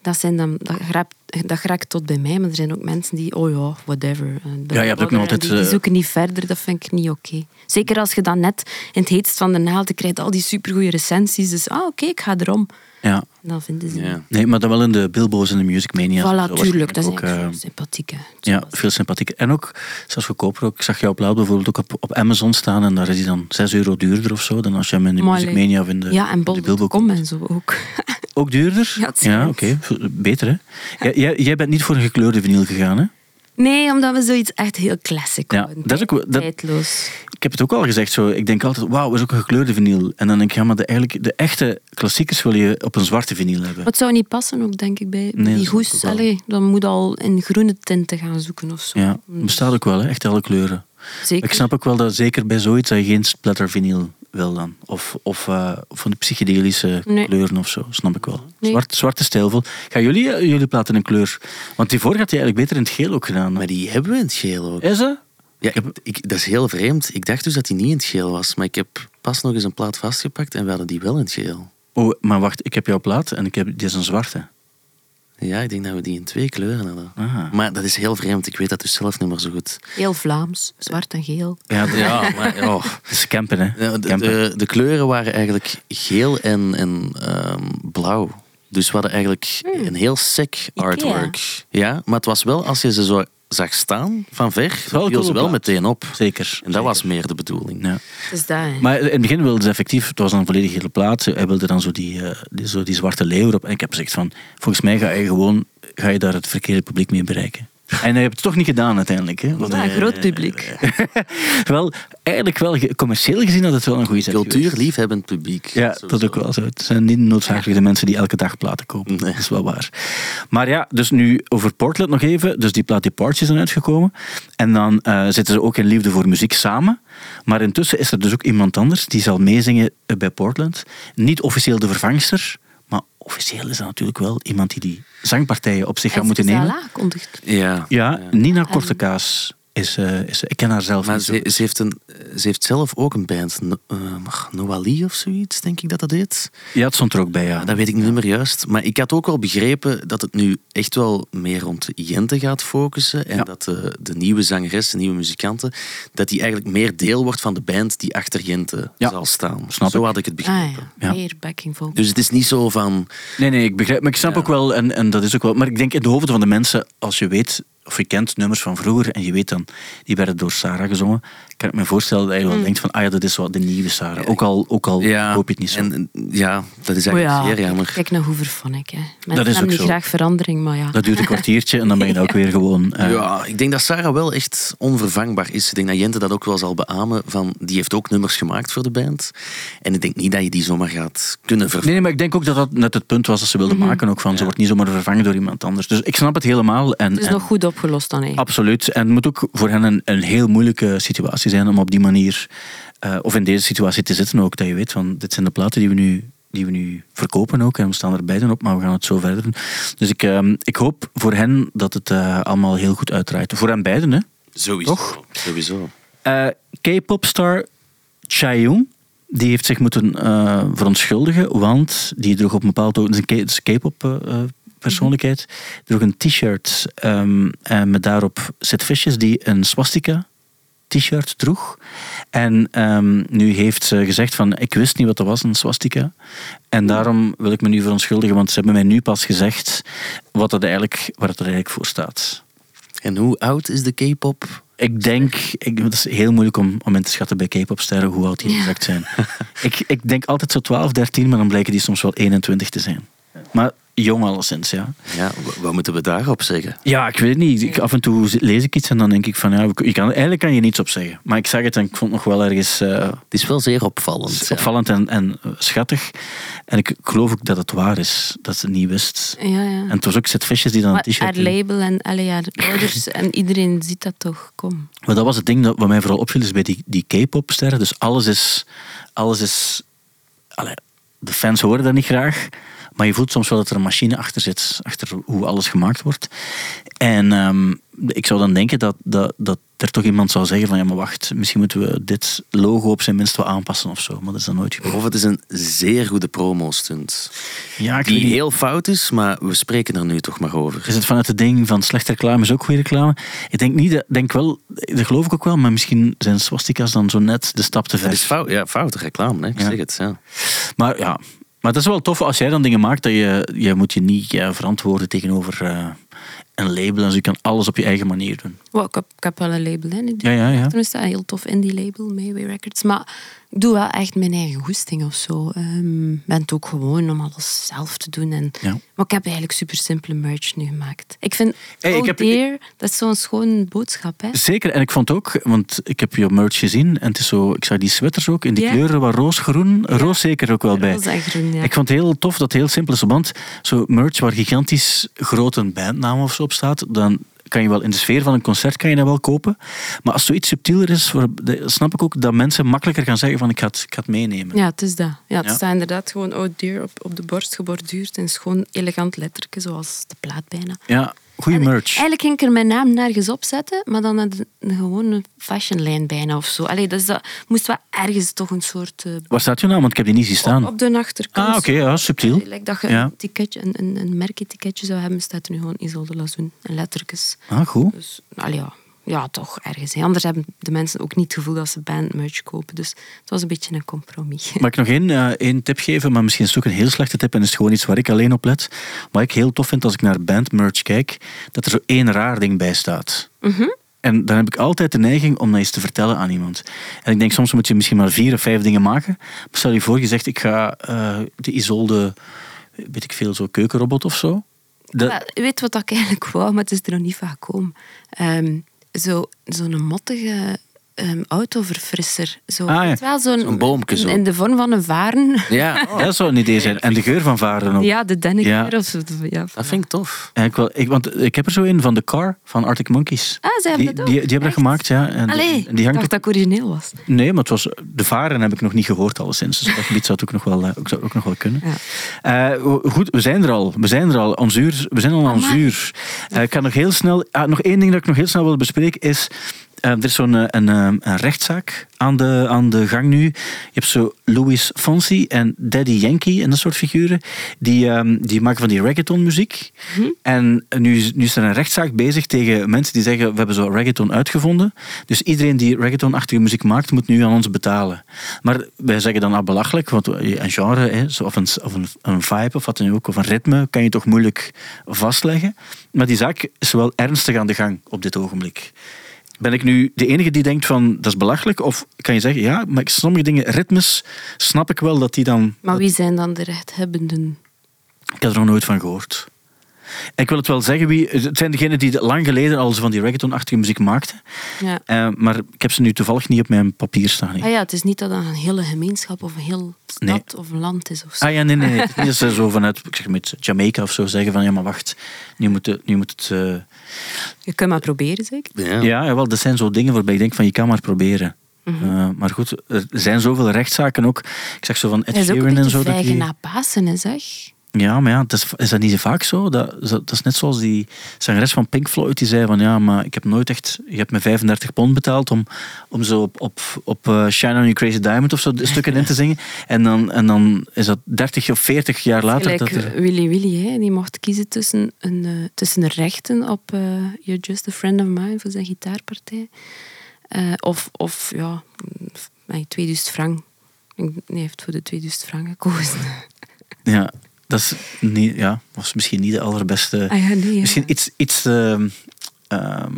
Speaker 5: dat, zijn dan, dat, geraakt, dat geraakt tot bij mij, maar er zijn ook mensen die, oh ja, whatever. En
Speaker 3: Ja, je hebt ook nog altijd,
Speaker 5: Die, die
Speaker 3: eh,
Speaker 5: zoeken niet verder, dat vind ik niet oké. Zeker als je dan net in het heetst van de naald, krijgt al die supergoeie recensies. Dus, ah oké, ik ga erom.
Speaker 3: Ja.
Speaker 5: Dan vinden ze
Speaker 4: Ja.
Speaker 3: Nee, maar dan wel in de Bilbo's en de Music Mania.
Speaker 5: Voilà, tuurlijk. Dat is
Speaker 3: ook,
Speaker 5: eigenlijk
Speaker 3: eh,
Speaker 5: sympathiek. hè.
Speaker 3: Ja, veel sympathiek. En ook, zelfs goedkoper ook. Ik zag jouw plaat bijvoorbeeld ook op, op Amazon staan en daar is die dan 6 euro duurder of zo dan als je hem in de Music. Mania of in de,
Speaker 5: Ja, en
Speaker 3: in de Bilbo
Speaker 5: bol.com
Speaker 3: koopt.
Speaker 5: en zo ook.
Speaker 3: Ook duurder?
Speaker 5: Ja,
Speaker 3: oké. Beter, hè? Jij- Jij, jij bent niet voor een gekleurde vinyl gegaan, hè?
Speaker 5: Nee, omdat we zoiets echt heel classic
Speaker 3: Ja,
Speaker 5: houden.
Speaker 3: dat is ook dat-
Speaker 5: Tijdloos.
Speaker 3: Ik heb het ook al gezegd, zo. ik denk altijd, wauw, is ook een gekleurde vinyl. En dan denk ik, ja, maar de, eigenlijk, de echte klassiekers wil je op een zwarte vinyl hebben.
Speaker 5: Het zou niet passen ook, denk ik, bij
Speaker 3: Nee, dat
Speaker 5: die hoes. Allee, dan moet al in groene tinten gaan zoeken of zo.
Speaker 3: Ja, bestaat ook wel, hè? echt alle kleuren.
Speaker 5: Zeker.
Speaker 3: Ik snap ook wel dat zeker bij zoiets dat je geen splatter vinyl wil dan. Of, of, eh, van die psychedelische
Speaker 5: Nee.
Speaker 3: kleuren of zo, snap ik wel.
Speaker 5: Nee.
Speaker 3: Zwart, zwarte stijlvol. Gaan jullie eh, jullie platen in kleur? Want die voor had je eigenlijk beter in het geel ook gedaan.
Speaker 4: Maar die hebben we in het geel ook.
Speaker 3: Is dat?
Speaker 4: Ja, ik, ik- dat is heel vreemd. Ik dacht dus dat die niet in het geel was. Maar ik heb pas nog eens een plaat vastgepakt en we hadden die wel in het geel.
Speaker 3: Oh, maar wacht, ik heb jouw plaat en ik heb, die is een zwarte.
Speaker 4: Ja, ik denk dat we die in twee kleuren hadden.
Speaker 3: Ah.
Speaker 4: Maar dat is heel vreemd. Ik weet dat dus zelf niet meer zo goed.
Speaker 5: Heel Vlaams, zwart en geel.
Speaker 3: Ja, de-
Speaker 4: Ja, maar oh.
Speaker 3: het is campen, hè.
Speaker 4: Ja, de,
Speaker 3: Campen.
Speaker 4: de, de kleuren waren eigenlijk geel en, en ehm, blauw. Dus we hadden eigenlijk een heel sec artwork. Ja, maar het was wel, als je ze zo zag staan van ver,
Speaker 3: wel
Speaker 4: viel ze wel
Speaker 3: plaat.
Speaker 4: meteen op.
Speaker 3: Zeker.
Speaker 4: En dat was meer de bedoeling.
Speaker 3: Ja.
Speaker 5: Dus dat, hè.
Speaker 3: Maar in het begin wilde ze effectief, het was dan een volledig hele plaat, hij wilde dan zo die, eh, die, zo die zwarte leeuw erop. En ik heb gezegd van, volgens mij ga je gewoon, ga je daar het verkeerde publiek mee bereiken. En hij heeft het toch niet gedaan uiteindelijk. Hè? Want,
Speaker 5: Ja, een
Speaker 3: eh,
Speaker 5: groot publiek.
Speaker 3: wel, eigenlijk wel, commercieel gezien had het wel een goede zet.
Speaker 4: Cultuurliefhebbend publiek.
Speaker 3: Ja, dat
Speaker 4: sowieso.
Speaker 3: ook wel zo. Het zijn niet noodzakelijk de mensen die elke dag platen kopen.
Speaker 4: Nee.
Speaker 3: Dat is wel waar. Maar ja, dus nu over Portland nog even. Dus die plaat Departure is dan uitgekomen. En dan eh, zitten ze ook in Liefde voor Muziek samen. Maar intussen is er dus ook iemand anders die zal meezingen eh, bij Portland. Niet officieel de vervangster, maar officieel is dat natuurlijk wel iemand die die zangpartijen op zich gaat
Speaker 5: En
Speaker 3: moeten
Speaker 5: al
Speaker 3: nemen.
Speaker 4: Ja.
Speaker 3: Ja, Nina Kortekaas is, eh, is... Ik ken haar zelf
Speaker 4: Maar
Speaker 3: niet zo.
Speaker 4: ze, ze, heeft een, ze heeft zelf ook een band, No- eh, Noali of zoiets, denk ik dat dat heet.
Speaker 3: Ja, het stond er ook bij, ja.
Speaker 4: Dat weet ik niet meer juist. Maar ik had ook wel begrepen dat het nu echt wel meer rond Jente gaat focussen. En
Speaker 3: Ja.
Speaker 4: dat de, de nieuwe zangeres, de nieuwe muzikanten, dat die eigenlijk meer deel wordt van de band die achter Jente
Speaker 3: Ja,
Speaker 4: zal staan.
Speaker 3: snap
Speaker 4: zo
Speaker 3: ik.
Speaker 4: had ik het begrepen.
Speaker 5: Ah ja,
Speaker 3: Ja.
Speaker 5: meer backing vocals.
Speaker 4: Dus het is niet zo van...
Speaker 3: Nee, nee, ik begrijp. Maar ik snap
Speaker 4: Ja.
Speaker 3: ook wel, en, en dat is ook wel. Maar ik denk in de hoofden van de mensen, als je weet, of je kent nummers van vroeger en je weet dan, die werden door Sarah gezongen, kan ik me voorstellen dat je
Speaker 5: Mm.
Speaker 3: wel denkt van, ah ja, dat is wel de nieuwe Sarah. Ook al, ook al
Speaker 4: Ja,
Speaker 3: hoop je het niet zo.
Speaker 4: En, ja, dat is
Speaker 5: Oh
Speaker 4: eigenlijk
Speaker 5: ja,
Speaker 4: zeer jammer.
Speaker 5: Kijk naar Hooverphonic. Hè. Mensen
Speaker 3: Dat is ook
Speaker 5: niet
Speaker 3: zo.
Speaker 5: graag verandering, maar ja.
Speaker 3: Dat duurt een kwartiertje en dan ben je dat ook weer gewoon. eh,
Speaker 4: Ja, ik denk dat Sarah wel echt onvervangbaar is. Ik denk dat Jente dat ook wel zal beamen. Van, die heeft ook nummers gemaakt voor de band. En ik denk niet dat je die zomaar gaat kunnen vervangen.
Speaker 3: Nee, nee, maar ik denk ook dat dat net het punt was dat ze wilden
Speaker 5: Mhm.
Speaker 3: maken. Ook van, ze wordt niet zomaar vervangen door iemand anders. Dus ik snap het helemaal. En,
Speaker 5: Het is
Speaker 3: en-
Speaker 5: nog goed opgelost dan eigenlijk.
Speaker 3: Absoluut. En het moet ook voor hen een, een heel moeilijke situatie zijn om op die manier, eh, of in deze situatie te zitten ook, dat je weet van, dit zijn de platen die we nu, die we nu verkopen ook, en we staan er beiden op, maar we gaan het zo verder doen. Dus ik, ehm, ik hoop voor hen dat het eh, allemaal heel goed uitdraait. Voor hen beiden, hè.
Speaker 4: Sowieso.
Speaker 3: Toch?
Speaker 4: Sowieso.
Speaker 3: Eh, K-popstar Chaeyoung, die heeft zich moeten eh, verontschuldigen, want die droeg op een bepaald ogenblik, het is een K-pop eh, eh, persoonlijkheid, droeg een t-shirt ehm, en met daarop Sid Vicious die een swastika t-shirt droeg. En ehm, nu heeft ze gezegd van, ik wist niet wat dat was, een swastika. En daarom wil ik me nu verontschuldigen, want ze hebben mij nu pas gezegd wat dat eigenlijk, waar het er eigenlijk voor staat.
Speaker 4: En hoe oud is de K-pop?
Speaker 3: Ik denk, ik, het is heel moeilijk om, om in te schatten bij K-popsterren hoe oud die exact zijn. ik, ik denk altijd zo 12, 13, maar dan blijken die soms wel 21 te zijn. Maar jong alleszins, ja.
Speaker 4: Ja, wa- wat moeten we daarop zeggen?
Speaker 3: Ja, ik weet het niet. Ik, af en toe lees ik iets en dan denk ik van, ja, je kan, eigenlijk kan je niets op zeggen. Maar ik zag het en ik vond het nog wel ergens eh,
Speaker 4: Het is wel zeer opvallend. ja.
Speaker 3: opvallend en, en eh, schattig. En ik geloof ook dat het waar is, dat ze het niet wist.
Speaker 5: Ja, ja.
Speaker 3: En het was ook Vicious die dan een
Speaker 5: Maar
Speaker 3: t-shirt...
Speaker 5: haar label en allee, ja, de ouders en iedereen ziet dat toch. Kom.
Speaker 3: Maar dat was het ding dat, wat mij vooral opviel, is bij die, die K-pop-sterren. Dus alles is... Alles is allee, de fans horen dat niet graag. Maar je voelt soms wel dat er een machine achter zit, achter hoe alles gemaakt wordt. En ehm, ik zou dan denken dat, dat, dat er toch iemand zou zeggen van ja, maar wacht, misschien moeten we dit logo op zijn minst wel aanpassen of zo. Maar dat is dan nooit gebeurd.
Speaker 4: Of het is een zeer goede promo-stunt.
Speaker 3: Ja, ik
Speaker 4: Die heel fout is, maar we spreken er nu toch maar over.
Speaker 3: Is het vanuit het ding van slechte reclame is ook goede reclame? Ik denk niet, dat- denk wel, dat geloof ik ook wel, maar misschien zijn swastika's dan zo net de stap te ver.
Speaker 4: Het is fout, ja, foute reclame, hè? ik
Speaker 3: Ja.
Speaker 4: zeg het. Ja.
Speaker 3: Maar ja, maar dat is wel tof als jij dan dingen maakt, dat je, je moet je niet ja, verantwoorden tegenover eh, een label. Dus je kan alles op je eigen manier doen.
Speaker 5: Wow, ik, heb, ik heb wel een label, hè.
Speaker 3: Ja, ja, ja.
Speaker 5: Tenminste, een heel tof indie label, Mayway Records. Maar ik doe wel echt mijn eigen goesting of zo. Ehm, Ik ben het ook gewoon om alles zelf te doen. En,
Speaker 3: Ja.
Speaker 5: Maar ik heb eigenlijk super simpele merch nu gemaakt. Ik vind,
Speaker 3: Hey, ik heb-
Speaker 5: dear, dat is zo'n schoon boodschap. Hè?
Speaker 3: Zeker, en ik vond ook, want ik heb je merch gezien en het is zo, ik zag die sweaters ook in die kleuren waar roosgroen, roos zeker ook wel bij.
Speaker 5: Roze en groen, ja.
Speaker 3: Ik vond het heel tof dat het heel simpel is. Want zo merch waar gigantisch grote of zo op staat, dan kan je wel in de sfeer van een concert kan je dat wel kopen. Maar als zoiets subtieler is, snap ik ook dat mensen makkelijker gaan zeggen van ik ga het, ik ga het meenemen.
Speaker 5: Ja, het is dat. Ja, het
Speaker 3: Ja.
Speaker 5: staat inderdaad gewoon oh dear op, op de borst geborduurd. En schoon elegant letterke, zoals de plaat bijna.
Speaker 3: Ja, goede
Speaker 5: En
Speaker 3: merch.
Speaker 5: Eigenlijk ging ik er mijn naam nergens op zetten, maar dan had een, gewone fashionlijn bijna of zo. Allee, dus dat moest wel ergens toch een soort... eh,
Speaker 3: Waar staat je naam? Want ik heb die niet zien staan.
Speaker 5: op, op de achterkant.
Speaker 3: Ah, oké, ja, subtiel.
Speaker 5: Lijkt dat je
Speaker 3: Ja.
Speaker 5: een, ticketje, een, een, zou hebben, staat er nu gewoon Isolde Lazoen en lettertjes.
Speaker 3: Ah, goed.
Speaker 5: Dus, allee, ja. Ja, toch ergens. hè. Anders hebben de mensen ook niet het gevoel dat ze bandmerch kopen. Dus het was een beetje een compromis.
Speaker 3: Mag ik nog één, eh, één tip geven? Maar misschien is het ook een heel slechte tip en is het gewoon iets waar ik alleen op let. Wat ik heel tof vind als ik naar bandmerch kijk, dat er zo één raar ding bij staat. En dan heb ik altijd de neiging om dat eens te vertellen aan iemand. En ik denk, soms moet je misschien maar vier of vijf dingen maken. Maar stel je voor, je zegt, ik ga eh, de Isolde, weet ik veel, zo keukenrobot of zo. Dat-
Speaker 5: weet wat ik eigenlijk wou, maar het is er nog niet van gekomen. Zo, zo'n mottige ehm, autoverfrisser. Zo,
Speaker 3: Ah, ja.
Speaker 5: wel, zo'n,
Speaker 4: Zo'n boomke zo.
Speaker 5: In, in de vorm van een varen.
Speaker 4: Ja,
Speaker 3: dat zou een idee zijn. En de geur van varen ook.
Speaker 5: Ja, de dennekeer
Speaker 3: Ja.
Speaker 5: of zo. Ja,
Speaker 4: dat vind ik tof.
Speaker 3: En ik, wel, ik, want ik heb er zo een van de Car van Arctic Monkeys.
Speaker 5: Ah, hebben
Speaker 3: die,
Speaker 5: dat ook?
Speaker 3: die, die hebben dat gemaakt, ja. En die-
Speaker 5: Allee,
Speaker 3: die
Speaker 5: ik
Speaker 3: hangt
Speaker 5: dacht dat ik origineel was.
Speaker 3: Nee, maar het was, de varen heb ik nog niet gehoord alleszins. Dus dat gebied zou het ook nog wel, eh, ook, zou ook nog wel kunnen. Eh, goed, we zijn er al. We zijn er al. Ons uur, we zijn al aan ons
Speaker 5: Amai.
Speaker 3: uur. Eh, ik kan nog heel snel... ah, nog één ding dat ik nog heel snel wil bespreken is... eh, er is zo'n eh, een, eh, een rechtszaak aan de, aan de gang nu. Je hebt zo Louis Fonsi en Daddy Yankee en dat soort figuren. Die, ehm, die maken van die reggaeton muziek. En nu, is- nu is er een rechtszaak bezig tegen mensen die zeggen we hebben zo reggaeton uitgevonden. Dus iedereen die reggaeton-achtige muziek maakt, moet nu aan ons betalen. Maar wij zeggen dan ah, belachelijk, want een genre, hè, of, een, of een, een vibe of wat dan ook, of een ritme, kan je toch moeilijk vastleggen. Maar die zaak is wel ernstig aan de gang op dit ogenblik. Ben ik nu de enige die denkt van dat is belachelijk? Of kan je zeggen, ja, maar sommige dingen, ritmes, snap ik wel dat die dan...
Speaker 5: Maar wie zijn dan de rechthebbenden?
Speaker 3: Ik heb er nog nooit van gehoord. Ik wil het wel zeggen, wie, het zijn degenen die lang geleden al van die reggaeton-achtige muziek maakten.
Speaker 5: Ja.
Speaker 3: Eh, maar ik heb ze nu toevallig niet op mijn papier staan.
Speaker 5: Ah ja, het is niet dat dat een hele gemeenschap of een heel stad
Speaker 3: Nee.
Speaker 5: of een land is of zo.
Speaker 3: Ah ja, nee, nee. Het is niet dat ze zo vanuit ik zeg met Jamaica of zo zeggen van ja, maar wacht, nu moet, het- nu moet het... eh,
Speaker 5: Je kunt maar proberen, zeker?
Speaker 4: Ja.
Speaker 3: Ja, jawel, dat zijn zo dingen waarbij ik denk van je kan maar proberen. Eh, maar goed, er zijn zoveel rechtszaken ook. Ik zeg zo van Ed
Speaker 5: is ook een
Speaker 3: Sheeran en
Speaker 5: beetje
Speaker 3: zo. dat
Speaker 5: vijgen
Speaker 3: die-
Speaker 5: na Pasen, hè, zeg.
Speaker 3: Ja, maar ja, is, is dat niet zo vaak zo? Dat, dat is net zoals die zangeres van Pink Floyd, die zei van ja, maar ik heb nooit echt... Je hebt me 35 pond betaald om, om zo op, op, op eh, Shine On You Crazy Diamond of zo stukken in te zingen. En dan, en dan is dat 30 of 40 jaar later dat er...
Speaker 5: Willy Willy, hè, die mocht kiezen tussen, een, eh, tussen rechten op eh, You're Just a Friend of Mine voor zijn gitaarpartij. Of, of ja, mm, 2000 frank. Ik- Nee, hij heeft voor de 2000 frank gekozen.
Speaker 3: Ja, dat is niet, ja, was misschien niet de allerbeste...
Speaker 5: Ah ja, nee. ja.
Speaker 3: Misschien iets... iets ehm, ehm,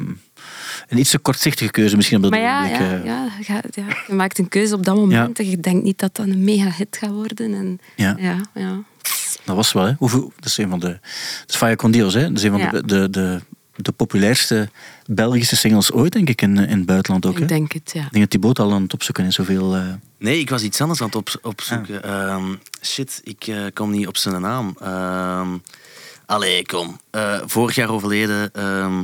Speaker 3: een iets te kortzichtige keuze misschien op dat
Speaker 5: Maar ja, ja,
Speaker 3: eh.
Speaker 5: ja, je gaat- ja, je maakt een keuze op dat moment en je denkt niet dat dat een mega hit gaat worden. En,
Speaker 3: Ja.
Speaker 5: ja.
Speaker 3: Dat was wel, hè. Hoeveel, dat is een van de... Dat is Faya con Dios, hè. Dat is een van de, de, de, de populairste Belgische singles ooit, denk ik, in, in het buitenland ook, hè.
Speaker 5: Ik denk het, ja.
Speaker 3: Ik denk dat die boot al aan het opzoeken is, zoveel... eh,
Speaker 4: Nee, ik was iets anders aan het op, opzoeken. Ehm, shit, ik eh, kom niet op zijn naam. Ehm allee, kom. Eh, vorig jaar overleden ehm,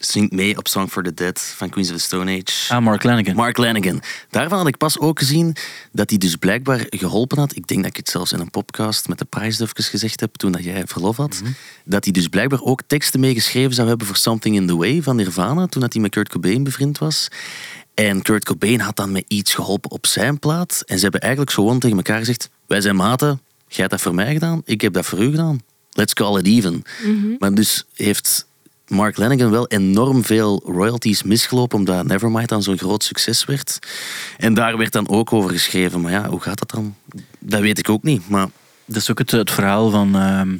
Speaker 4: zingt mee op Song for the Dead van Queens of the Stone Age.
Speaker 3: Ah, Mark Lanigan.
Speaker 4: Mark Lanigan. Daarvan had ik pas ook gezien dat hij dus blijkbaar geholpen had. Ik denk dat ik het zelfs in een podcast met de Price even gezegd heb toen dat jij verlof had. Dat hij dus blijkbaar ook teksten meegeschreven zou hebben voor Something in the Way van Nirvana. Toen dat hij met Kurt Cobain bevriend was. En Kurt Cobain had dan met iets geholpen op zijn plaat. En ze hebben eigenlijk gewoon tegen elkaar gezegd: Wij zijn maten, jij hebt dat voor mij gedaan, ik heb dat voor u gedaan. Let's call it even. Maar dus heeft Mark Lanigan wel enorm veel royalties misgelopen, omdat Nevermind dan zo'n groot succes werd. En daar werd dan ook over geschreven. Maar ja, hoe gaat dat dan? Dat weet ik ook niet. Maar
Speaker 3: Dat is ook het, het verhaal van, ehm,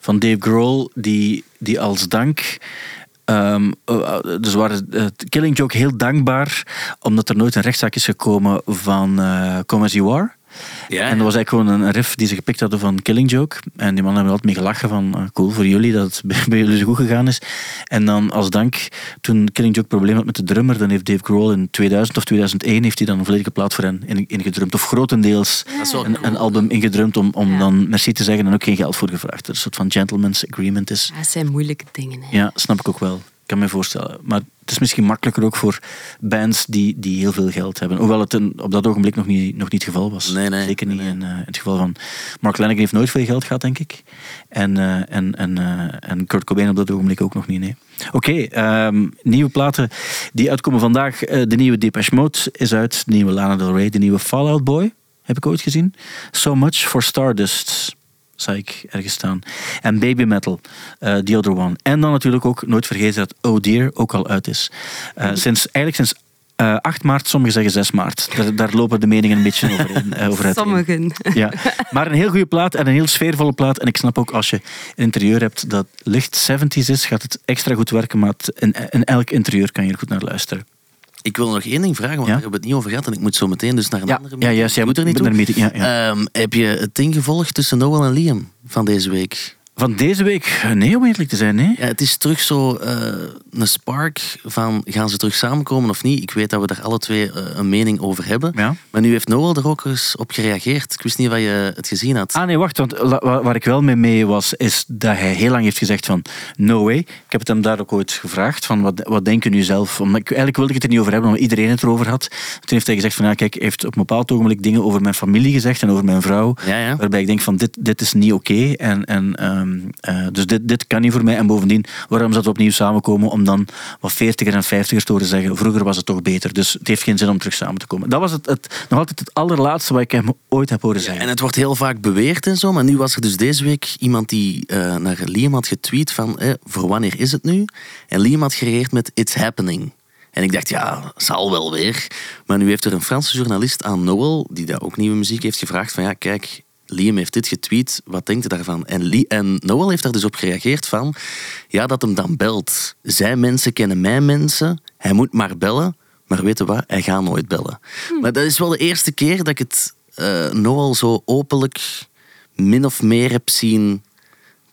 Speaker 3: van Dave Grohl, die, die als dank. eh, dus waren het Killing Joke heel dankbaar, omdat er nooit een rechtszaak is gekomen van eh Come As You Are.
Speaker 4: Ja,
Speaker 3: En dat was eigenlijk gewoon een riff die ze gepikt hadden van Killing Joke. En die mannen hebben altijd mee gelachen van, eh, cool voor jullie dat het bij, jullie zo goed gegaan is. En dan als dank, toen Killing Joke probleem had met de drummer, dan heeft Dave Grohl in 2000 of 2001 heeft hij dan een volledige plaat voor hen in- ingedrumd. Of grotendeels
Speaker 4: dat
Speaker 3: een, een album ingedrumd om, om
Speaker 5: Ja.
Speaker 3: dan merci te zeggen en ook geen geld voor gevraagd. Dat een soort van gentleman's agreement is.
Speaker 5: Het zijn moeilijke dingen. Hè.
Speaker 3: Ja, snap ik ook wel. Ik kan me voorstellen. Maar het is misschien makkelijker ook voor bands die, die heel veel geld hebben. Hoewel het een, op dat ogenblik nog niet, nog niet het geval was.
Speaker 4: Nee, nee,
Speaker 3: Zeker niet
Speaker 4: nee.
Speaker 3: in, eh, in het geval van... Mark Lanigan heeft nooit veel geld gehad, denk ik. En, eh, en, en, eh, en Kurt Cobain op dat ogenblik ook nog niet, nee. Oké, ehm, nieuwe platen die uitkomen vandaag. De nieuwe Depeche Mode is uit. De nieuwe Lana Del Rey. De nieuwe Fallout Boy heb ik ooit gezien. So Much for Stardust zag ik ergens staan. En Baby Metal, eh The Other One. En dan natuurlijk ook, nooit vergeten dat Oh Dear ook al uit is. Eh, sinds, eigenlijk sinds eh 8 maart, sommigen zeggen 6 maart. Daar, daar lopen de meningen een beetje over, in, eh, over uiteen.
Speaker 5: Sommigen.
Speaker 3: Ja, maar een heel goede plaat en een heel sfeervolle plaat. En ik snap ook als je een interieur hebt dat licht 70s is, gaat het extra goed werken. Maar het- in, in elk interieur kan je er goed naar luisteren.
Speaker 4: Ik wil nog één ding vragen, want
Speaker 3: Ja?
Speaker 4: daar hebben we het niet over gehad. En ik moet zo meteen dus naar een
Speaker 3: Ja,
Speaker 4: andere
Speaker 3: ja
Speaker 4: meeting.
Speaker 3: juist. Jij moet
Speaker 4: er niet toe.
Speaker 3: meeting. Ja, ja.
Speaker 4: Ehm, heb je het ding gevolgd tussen Noel en Liam van deze week?
Speaker 3: Van deze week? Eh, Nee, om eerlijk te zijn, nee.
Speaker 4: Ja, het is terug zo eh, een spark van gaan ze terug samenkomen of niet. Ik weet dat we daar alle twee eh, een mening over hebben.
Speaker 3: Ja.
Speaker 4: Maar nu heeft Noel er ook eens op gereageerd. Ik wist niet of je het gezien had.
Speaker 3: Ah nee, wacht, want waar ik wel mee mee was, is dat hij heel lang heeft gezegd van no way. Ik heb het hem daar ook ooit gevraagd, van wat, wat denken nu zelf? Omdat ik, eigenlijk wilde ik het er niet over hebben, omdat iedereen het erover had. Toen heeft hij gezegd van, ja kijk, heeft op een bepaald ogenblik dingen over mijn familie gezegd en over mijn vrouw.
Speaker 4: Ja, ja.
Speaker 3: Waarbij ik denk van, dit, dit is niet oké. En, en, ehm, eh, dus dit, dit kan niet voor mij. En bovendien, waarom zou het opnieuw samenkomen om dan wat veertiger en vijftigers te horen zeggen, vroeger was het toch beter. Dus het heeft geen zin om terug samen te komen. Dat was het, het, nog altijd het allerlaatste wat ik hem ooit heb horen zeggen.
Speaker 4: En het wordt heel vaak beweerd en zo, maar nu was er dus deze week iemand die eh, naar Liam had getweet van eh, voor wanneer is het nu? En Liam had gereageerd met It's happening. En ik dacht, ja, zal wel weer. Maar nu heeft er een Franse journalist aan Noel, die daar ook nieuwe muziek heeft, gevraagd van ja, kijk, Liam heeft dit getweet, wat denkt u daarvan? En, Li- en Noel heeft daar dus op gereageerd van, ja, dat hem dan belt. Zijn mensen kennen mijn mensen, hij moet maar bellen. Maar weet je wat, hij gaat nooit bellen. Maar dat is wel de eerste keer dat ik het eh, Noel zo openlijk min of meer heb zien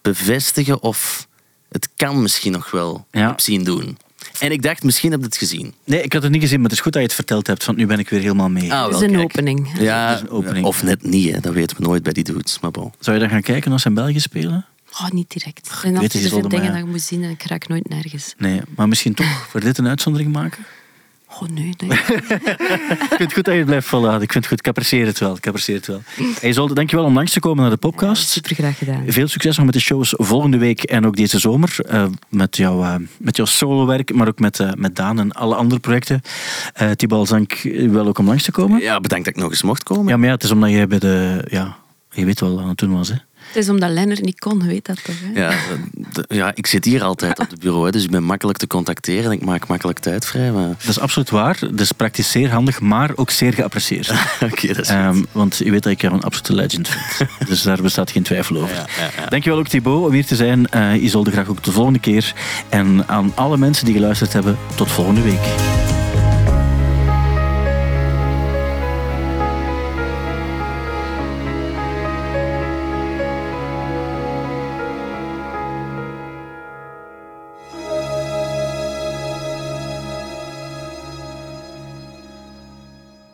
Speaker 4: bevestigen of het kan misschien nog wel
Speaker 3: Ja.
Speaker 4: heb zien doen. En ik dacht, misschien heb je het gezien.
Speaker 3: Nee, ik had het niet gezien, maar het is goed dat je het verteld hebt, want nu ben ik weer helemaal mee.
Speaker 4: Ah, wel,
Speaker 5: is een
Speaker 4: kijk.
Speaker 5: opening.
Speaker 4: Ja,
Speaker 3: is een opening.
Speaker 4: of net niet, hè. dat weten we nooit bij die dudes. Maar bon.
Speaker 3: Zou je dan gaan kijken als ze in België spelen?
Speaker 5: Oh, niet direct. Er
Speaker 3: weet
Speaker 5: zijn
Speaker 3: het,
Speaker 5: altijd zoveel
Speaker 3: zulde
Speaker 5: dingen
Speaker 3: maar-
Speaker 5: dat je moet zien en ik raak nooit nergens.
Speaker 3: Nee, maar misschien toch voor dit een uitzondering maken?
Speaker 5: Oh nee, nee.
Speaker 3: Ik vind het goed dat je het blijft volhouden. Ik vind het goed. Ik apprecieer het wel. Ik apprecieer het wel. Hey, Zolde, dankjewel om langs te komen naar de podcast.
Speaker 5: Super graag gedaan.
Speaker 3: Veel succes nog met de shows volgende week en ook deze zomer. eh, met, jouw, eh, met jouw solowerk, maar ook met, eh, met Daan en alle andere projecten. Uh, Tibal Zank, wel ook om langs te komen.
Speaker 4: Ja, bedankt dat ik nog eens mocht komen.
Speaker 3: Ja, maar ja, het is omdat jij bij de... Ja, je weet wel wat aan het doen was, hè.
Speaker 5: Het is omdat Lennart niet kon, weet dat toch? Hè?
Speaker 4: Ja, de- ja, ik zit hier altijd op het bureau, hè, dus ik ben makkelijk te contacteren en ik maak makkelijk tijd vrij. Maar...
Speaker 3: Dat is absoluut waar. Dat is praktisch zeer handig, maar ook zeer geapprecieerd.
Speaker 4: Oké, dat is goed.
Speaker 3: Ehm, want je weet dat ik jou een absolute legend vind. dus daar bestaat geen twijfel over.
Speaker 4: Ja, ja, ja.
Speaker 3: Dankjewel ook Thibaut om hier te zijn. Eh Isolde graag ook de volgende keer. En aan alle mensen die geluisterd hebben, tot volgende week.